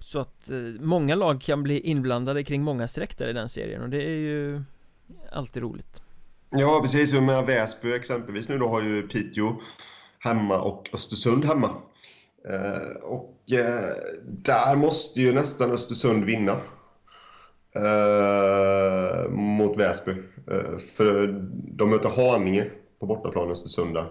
så att eh, många lag kan bli inblandade kring många streck där i den serien och det är ju alltid roligt. Ja, precis. Med Väsby exempelvis nu då har ju Piteå hemma och Östersund hemma. Eh, och där måste ju nästan Östersund vinna. Mot Väsby. För de möter Haninge på bortaplan Östersund där,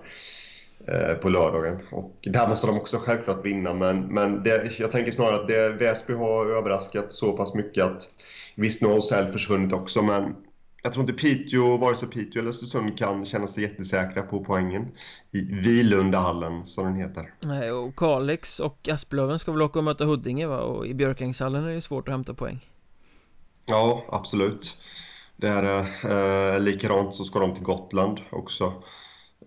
på lördagen. Och där måste de också självklart vinna, men, men det, jag tänker snarare att det, Väsby har överraskat så pass mycket att visst, nu har Osell försvunnit också, men jag tror inte Piteå, vare sig Piteå eller Östersund kan känna sig jättesäkra på poängen i Vilundahallen som den heter. Nej, och Kalix och Asplöven ska väl åka och möta Huddinge va? Och i Björkängshallen är det svårt att hämta poäng. Ja, absolut. Det är eh, likadant så ska de till Gotland också.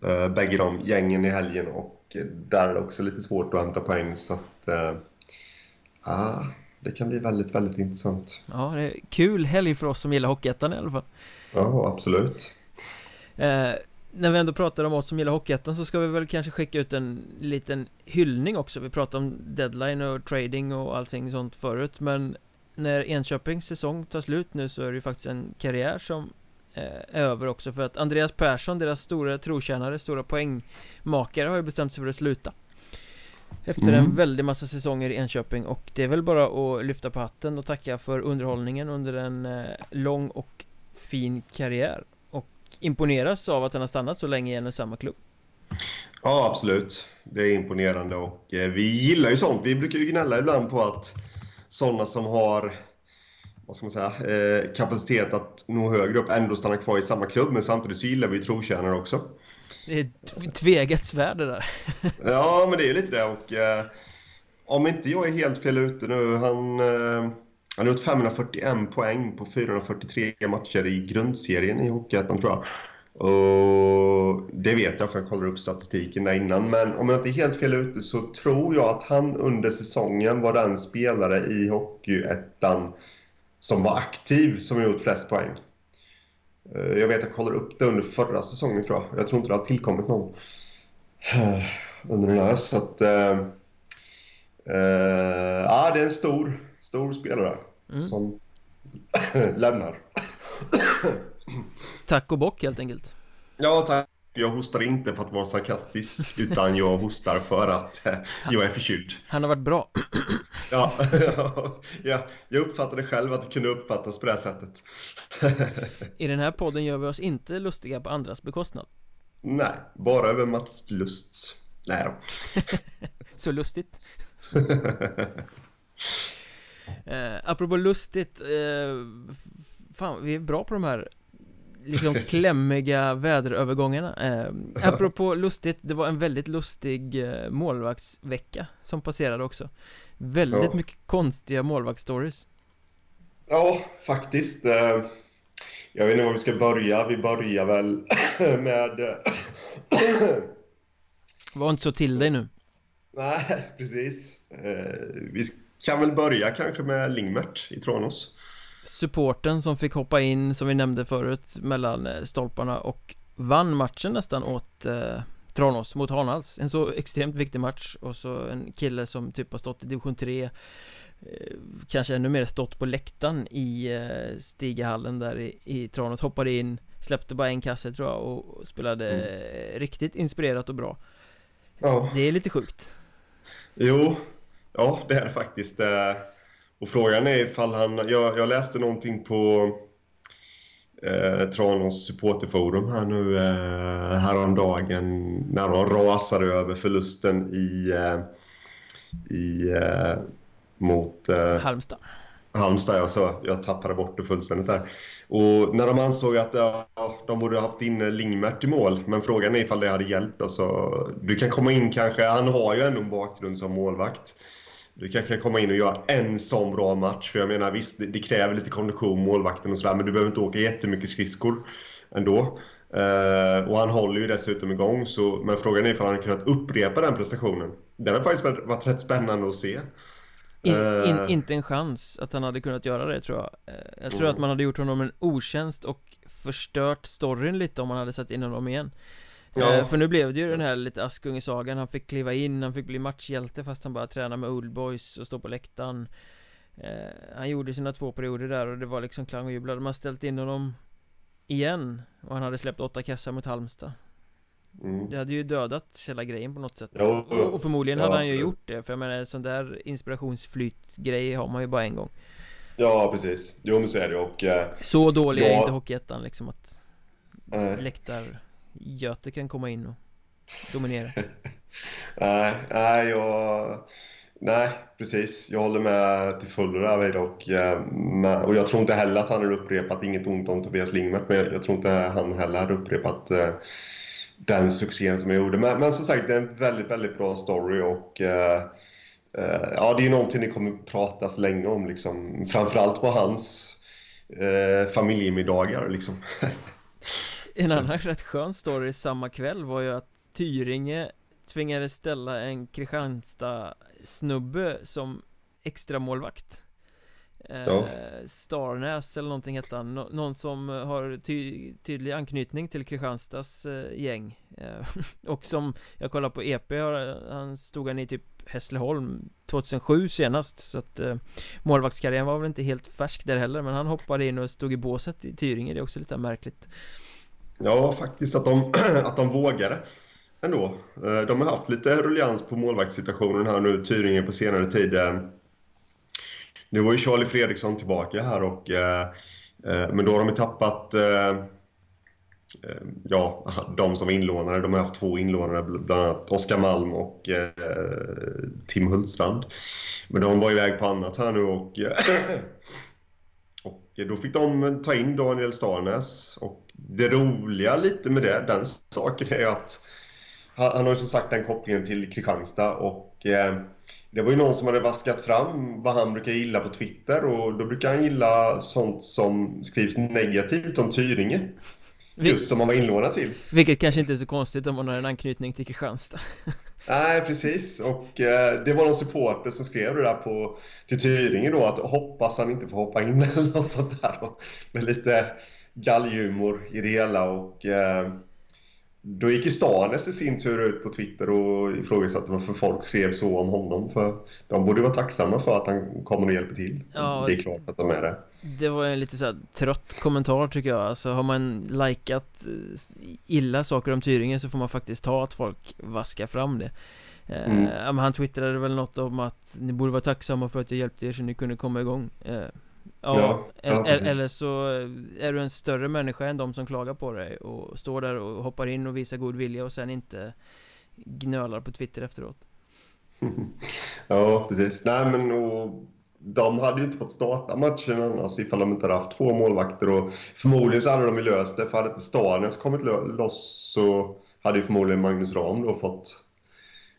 Eh, bägge de gängen i helgen och där är det också lite svårt att hämta poäng så att eh, ah, det kan bli väldigt, väldigt intressant. Ja, det är kul helg för oss som gillar Hockeyettan i alla fall. Ja, absolut. Eh, när vi ändå pratar om oss som gillar Hockeyettan så ska vi väl kanske skicka ut en liten hyllning också. Vi pratade om deadline och trading och allting sånt förut, men när Enköpings säsong tar slut nu så är det ju faktiskt en karriär som över också för att Andreas Persson, deras stora trotjänare, stora poängmakare har ju bestämt sig för att sluta Efter mm. en väldig massa säsonger i Enköping och det är väl bara att lyfta på hatten och tacka för underhållningen under en eh, lång och fin karriär och imponeras av att han har stannat så länge i en och samma klubb Ja, absolut. Det är imponerande och eh, vi gillar ju sånt. Vi brukar ju gnälla ibland på att sådana som har vad ska man säga, eh, kapacitet att nå högre upp ändå stanna kvar i samma klubb. Men samtidigt så gillar vi ju trotjänare också. Det är ett tvegat svärd det där. ja, men det är ju lite det. Och, eh, om inte jag är helt fel ute nu, han, eh, han har gjort 541 poäng på 443 matcher i grundserien i Hockeyettan tror jag. Och det vet jag för jag kollade upp statistiken där innan. Men om jag inte är helt fel ute så tror jag att han under säsongen var den spelare i Hockeyettan som var aktiv som gjort flest poäng. Eh, jag vet att jag kollade upp det under förra säsongen tror jag. Jag tror inte det har tillkommit någon eh, under den här. Så att... Äh, äh, ja, det är en stor, stor spelare mm. som lämnar. Tack och bock helt enkelt. Ja, tack. Jag hostar inte för att vara sarkastisk, utan jag hostar för att eh, jag är förkyld. Han har varit bra. ja, ja, jag uppfattade själv att det kunde uppfattas på det här sättet. I den här podden gör vi oss inte lustiga på andras bekostnad. Nej, bara över Mats Lusts. Nej då. Så lustigt. eh, apropå lustigt, eh, fan vi är bra på de här liksom klämmiga väderövergångarna. Eh, Apropå lustigt, det var en väldigt lustig eh, målvaktsvecka som passerade också. Väldigt ja. mycket konstiga målvaktsstories. Ja, faktiskt. Eh, Jag vet inte var vi ska börja, vi börjar väl med eh, Var inte så till dig nu. Nej, precis. Eh, Vi kan väl börja kanske med Lingmert i Tranås supporten som fick hoppa in, som vi nämnde förut, mellan eh, stolparna och vann matchen nästan åt eh, Tranås mot Hanhals En så extremt viktig match och så en kille som typ har stått i division 3 eh, Kanske ännu mer stått på läktaren i eh, Stigahallen där i, i Tranås. Hoppade in, släppte bara en kasse tror jag och spelade mm. riktigt inspirerat och bra. Ja. Det är lite sjukt. Jo, ja det är det faktiskt. Eh, och frågan är ifall han... Jag, jag läste någonting på eh, Tranås supporterforum här nu eh, häromdagen när de rasade över förlusten i, eh, i eh, mot eh, Halmstad. Halmstad, ja, så jag tappade bort det fullständigt där. Och när de ansåg att ja, de borde haft in Lingmert i mål, men frågan är ifall det hade hjälpt. Alltså, du kan komma in kanske, han har ju ändå en bakgrund som målvakt. Du kanske kan komma in och göra en sån bra match. För jag menar visst, det, det kräver lite kondition, målvakten och sådär. Men du behöver inte åka jättemycket skridskor ändå. Uh, och han håller ju dessutom igång. Så, men frågan är ifall han kunnat upprepa den prestationen. Den har faktiskt varit, rätt spännande att se. In, in, uh, inte en chans att han hade kunnat göra det tror jag. Uh, jag tror mm. att man hade gjort honom en otjänst och förstört storyn lite om man hade satt in honom igen. Ja. Eh, för nu blev det ju den här lite Askungesagan, han fick kliva in, han fick bli matchhjälte fast han bara tränade med Old Boys och stå på läktaren eh, Han gjorde sina två perioder där och det var liksom klang och jubel, hade man ställt in honom igen och han hade släppt åtta kassar mot Halmstad mm. Det hade ju dödat hela grejen på något sätt jo, och, och, förmodligen ja, hade han absolut. ju gjort det För jag menar, sån där inspirationsflyt-grej har man ju bara en gång Ja, precis. Jo, men så är det och... Eh, så dålig ja. är inte Hockeyettan liksom att äh. Göte kan komma in och dominera Nej, nej, jag... Nej, precis. Jag håller med till fullo där och, eh, och jag tror inte heller att han har upprepat, inget ont om Tobias Lingmert, men jag, jag tror inte han heller har upprepat eh, den succén som jag gjorde. Men, men som sagt, det är en väldigt, väldigt bra story och eh, eh ja, det är någonting det kommer pratas länge om, liksom. framförallt på hans eh, familjemiddagar. Liksom. en annan rätt skön story samma kväll var ju att Tyringe tvingades ställa en Kristianstad-snubbe som extra målvakt. Eh, ja. Starnäs eller någonting hette han, Nå någon som har ty tydlig anknytning till Kristianstads eh, gäng. Eh, Och som, jag kollar på EP, han stod han i typ Hässleholm 2007 senast. Så att eh, målvaktskarriären var väl inte helt färsk där heller Men han hoppade in och stod i båset i Tyringe, det är också lite märkligt Ja, faktiskt att de, att de vågade ändå. Eh, de har haft lite ruljans på målvaktssituationen här nu, Tyringe på senare tid. Eh, nu var ju Charlie Fredriksson tillbaka här och eh, men då har de tappat ja, de som var inlånade. De har haft två inlånare, bland annat Oskar Malm och Tim Hultstrand. Men de var iväg på annat här nu och Eh, då fick de ta in Daniel Starnäs. Och det roliga lite med det, den saken är att han, han har ju som sagt den kopplingen till Kristianstad och eh, det var ju någon som hade vaskat fram vad han brukar gilla på Twitter och då brukar han gilla sånt som skrivs negativt om Tyringe. Just som man var inlånad till. Vilket kanske inte är så konstigt om man har en anknytning till Kristianstad. Nej, precis. Och eh, det var någon supporter som skrev det där på, till Tyringe då att hoppas han inte får hoppa in eller något sånt där. Och, med lite galghumor i det hela och eh, då gick ju Stanes i sin tur ut på Twitter och ifrågasatte varför folk skrev så om honom. För de borde vara tacksamma för att han kommer och hjälper till. Ja, det är klart att de är det. Det var en lite så trött kommentar tycker jag. Alltså har man likat eh, illa saker om Tyringen så får man faktiskt ta att folk vaskar fram det. Eh, mm. han twittrade väl något om att ni borde vara tacksamma för att jag hjälpte er så ni kunde komma igång. Eh, Ja, ja, eller så är du en större människa än de som klagar på dig och står där och hoppar in och visar god vilja och sen inte gnölar på Twitter efteråt. Ja, precis. Nej, men och de hade ju inte fått starta matchen annars ifall de inte hade haft två målvakter och förmodligen så hade de ju löst det. För hade inte Starnes kommit loss så hade ju förmodligen Magnus Ram då fått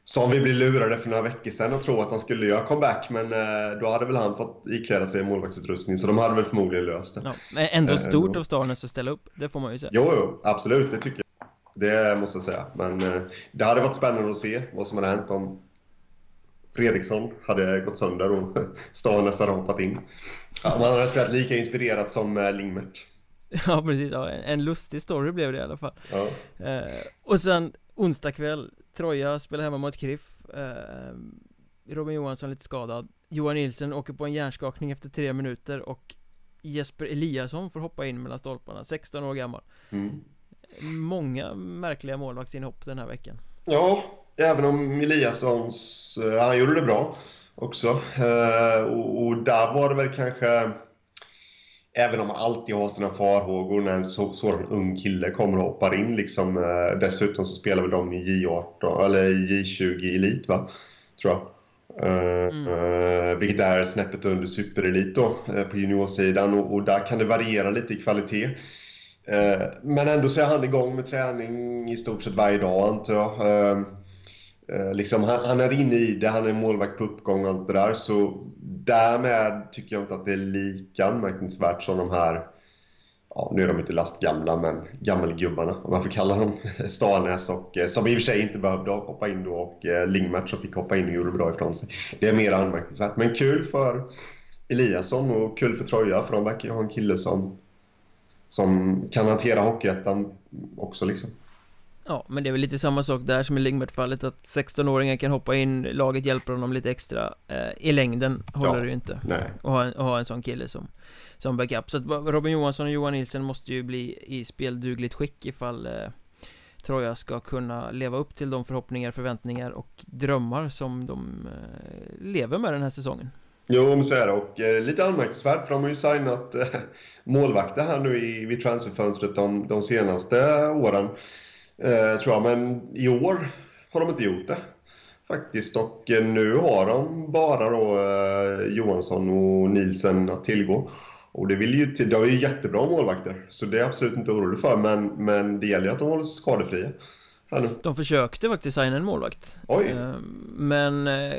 som vi blev lurade för några veckor sedan och tro att han skulle göra comeback men eh, då hade väl han fått ikläda sig målvaktsutrustning så de hade väl förmodligen löst det. Ja, men ändå eh, stort av Starnes att ställa upp, det får man ju säga. Jo, jo, absolut, det tycker jag. Det måste jag säga. Men eh, det hade varit spännande att se vad som hade hänt om Fredriksson hade gått sönder och Starnes hade hoppat in. Ja, man hade spelat lika inspirerat som Lingmert. Ja, precis. Ja, en lustig story blev det i alla fall. Ja. och sen onsdag kväll Troja spelar hemma mot Kriff. Eh, Robin Johansson lite skadad. Johan Nilsen åker på en hjärnskakning efter tre minuter och Jesper Eliasson får hoppa in mellan stolparna, 16 år gammal. Mm. Många märkliga målvaktsinhopp den här veckan. Ja, även om Eliassons, eh, han gjorde det bra också. Eh, och, och där var det väl kanske Även om man alltid har sina farhågor när en så, sådan ung kille kommer och hoppar in. Liksom, eh, dessutom så spelar väl de i J18, eller J20 Elit, va? Tror jag. Eh, mm. Uh, vilket är snäppet under superelit då, uh, på juniorsidan och, och, där kan det variera lite i kvalitet. Uh, men ändå så är han igång med träning i stort sett varje dag antar jag. Eh, liksom, han, han, är inne i det, han är målvakt på uppgång och allt det där. Så därmed tycker jag inte att det är lika anmärkningsvärt som de här, ja, nu är de inte lastgamla, men gammelgubbarna om man får kalla dem, Starnäs och eh, som i och för sig inte behövde hoppa in då och eh, Lingmert som fick hoppa in och gjorde bra ifrån sig. Det är mer anmärkningsvärt, men kul för Eliasson och kul för Troja för de verkar ju ha en kille som, som kan hantera Hockeyettan också liksom. Ja, men det är väl lite samma sak där som i Lingmert-fallet att 16-åringar kan hoppa in, laget hjälper honom lite extra eh, I längden håller ja, det ju inte nej. Att, ha en, att ha en sån kille som, som backup Så att Robin Johansson och Johan Nilsen måste ju bli i speldugligt skick ifall eh, Troja ska kunna leva upp till de förhoppningar, förväntningar och drömmar som de eh, lever med den här säsongen. Jo, men så är det. Och eh, lite anmärkningsvärt, för de har ju signat eh, målvakter här nu i, vid transferfönstret de, de senaste åren. Eh, tror jag, men i år har de inte gjort det. Faktiskt, och eh, nu har de bara då eh, Johansson och Nielsen att tillgå. Och det vill ju till, de är ju jättebra målvakter, så det är jag absolut inte orolig för. Men, men det gäller ju att de håller sig skadefria. De försökte faktiskt signa en målvakt Oj. Eh, Men eh,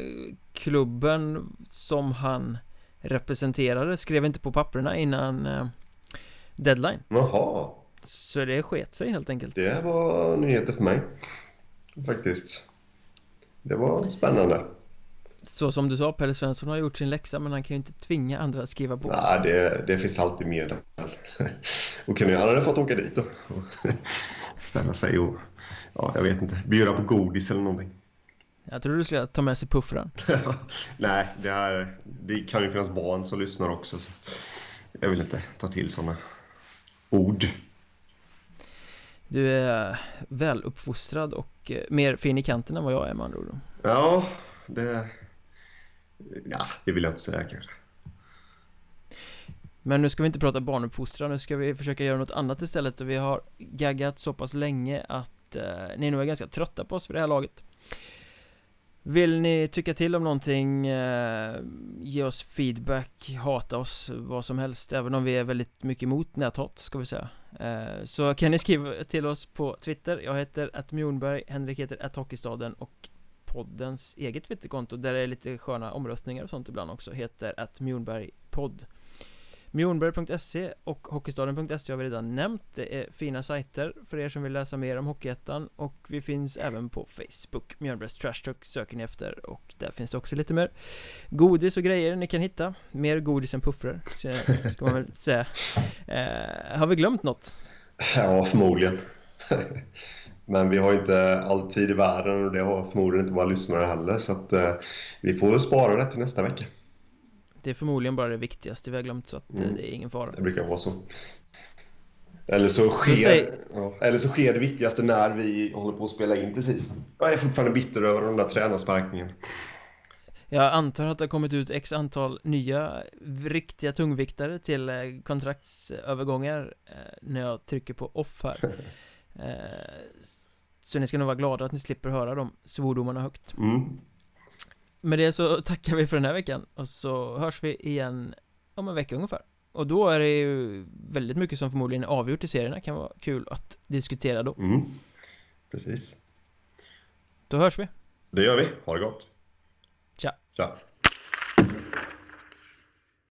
klubben som han representerade skrev inte på papperna innan deadline Jaha, Så det sket sig helt enkelt det var nyheter för mig. Faktiskt. Det var spännande. Så som du sa, Pelle Svensson har gjort sin läxa men han kan ju inte tvinga andra att skriva på Nej, det, det finns alltid mer där. Och kunde han hade fått åka dit då. Ställa sig och, ja, jag vet inte, bjuda på godis eller någonting. Jag tror du skulle ta med sig puffran Nej, det, här, det kan ju finnas barn som lyssnar också. Så jag vill inte ta till sådana ord. Du är väluppfostrad och eh, mer fin i kanten än vad jag är med andra ord Ja, det... Ja, det vill jag inte säga kanske. Men nu ska vi inte prata barnuppfostran, nu ska vi försöka göra något annat istället. Och vi har gaggat så pass länge att eh, ni nog är ganska trötta på oss för det här laget. Vill ni tycka till om någonting, eh, ge oss feedback, hata oss, vad som helst Även om vi är väldigt mycket emot näthat, ska vi säga Eh, så kan ni skriva till oss på Twitter, jag heter attmjornberg, Henrik heter atthockeystaden och poddens eget Twitterkonto där det är lite sköna omröstningar och sånt ibland också heter attmjornbergpodd Mjornberg.se och Hockeystaden.se har vi redan nämnt Det är fina sajter för er som vill läsa mer om Hockeyettan Och vi finns även på Facebook Mjörnbergs Trash Talk söker ni efter och där finns det också lite mer Godis och grejer ni kan hitta Mer godis än puffrar, ska man väl säga eh, Har vi glömt något? Ja, förmodligen. Men vi har ju inte all tid i världen och det har förmodligen inte våra lyssnare heller. Så att, eh, vi får väl spara det till nästa vecka. Det är förmodligen bara det viktigaste vi har glömt så att eh, Mm. det är ingen fara Det brukar vara så. Eller så, sker, säg- ja, eller så sker det viktigaste när vi håller på att spela in precis. Jag är fortfarande bitter över den där tränarsparkningen. Jag antar att det har kommit ut x antal nya riktiga tungviktare till eh, kontraktsövergångar eh, när jag trycker på off här Så ni ska nog vara glada att ni slipper höra de svordomarna högt Mm. Med det så tackar vi för den här veckan och så hörs vi igen om en vecka ungefär Och då är det ju väldigt mycket som förmodligen är avgjort i serierna kan vara kul att diskutera då Mm. Precis. Då hörs vi Det gör vi. Ha det gott. Tja. Tja.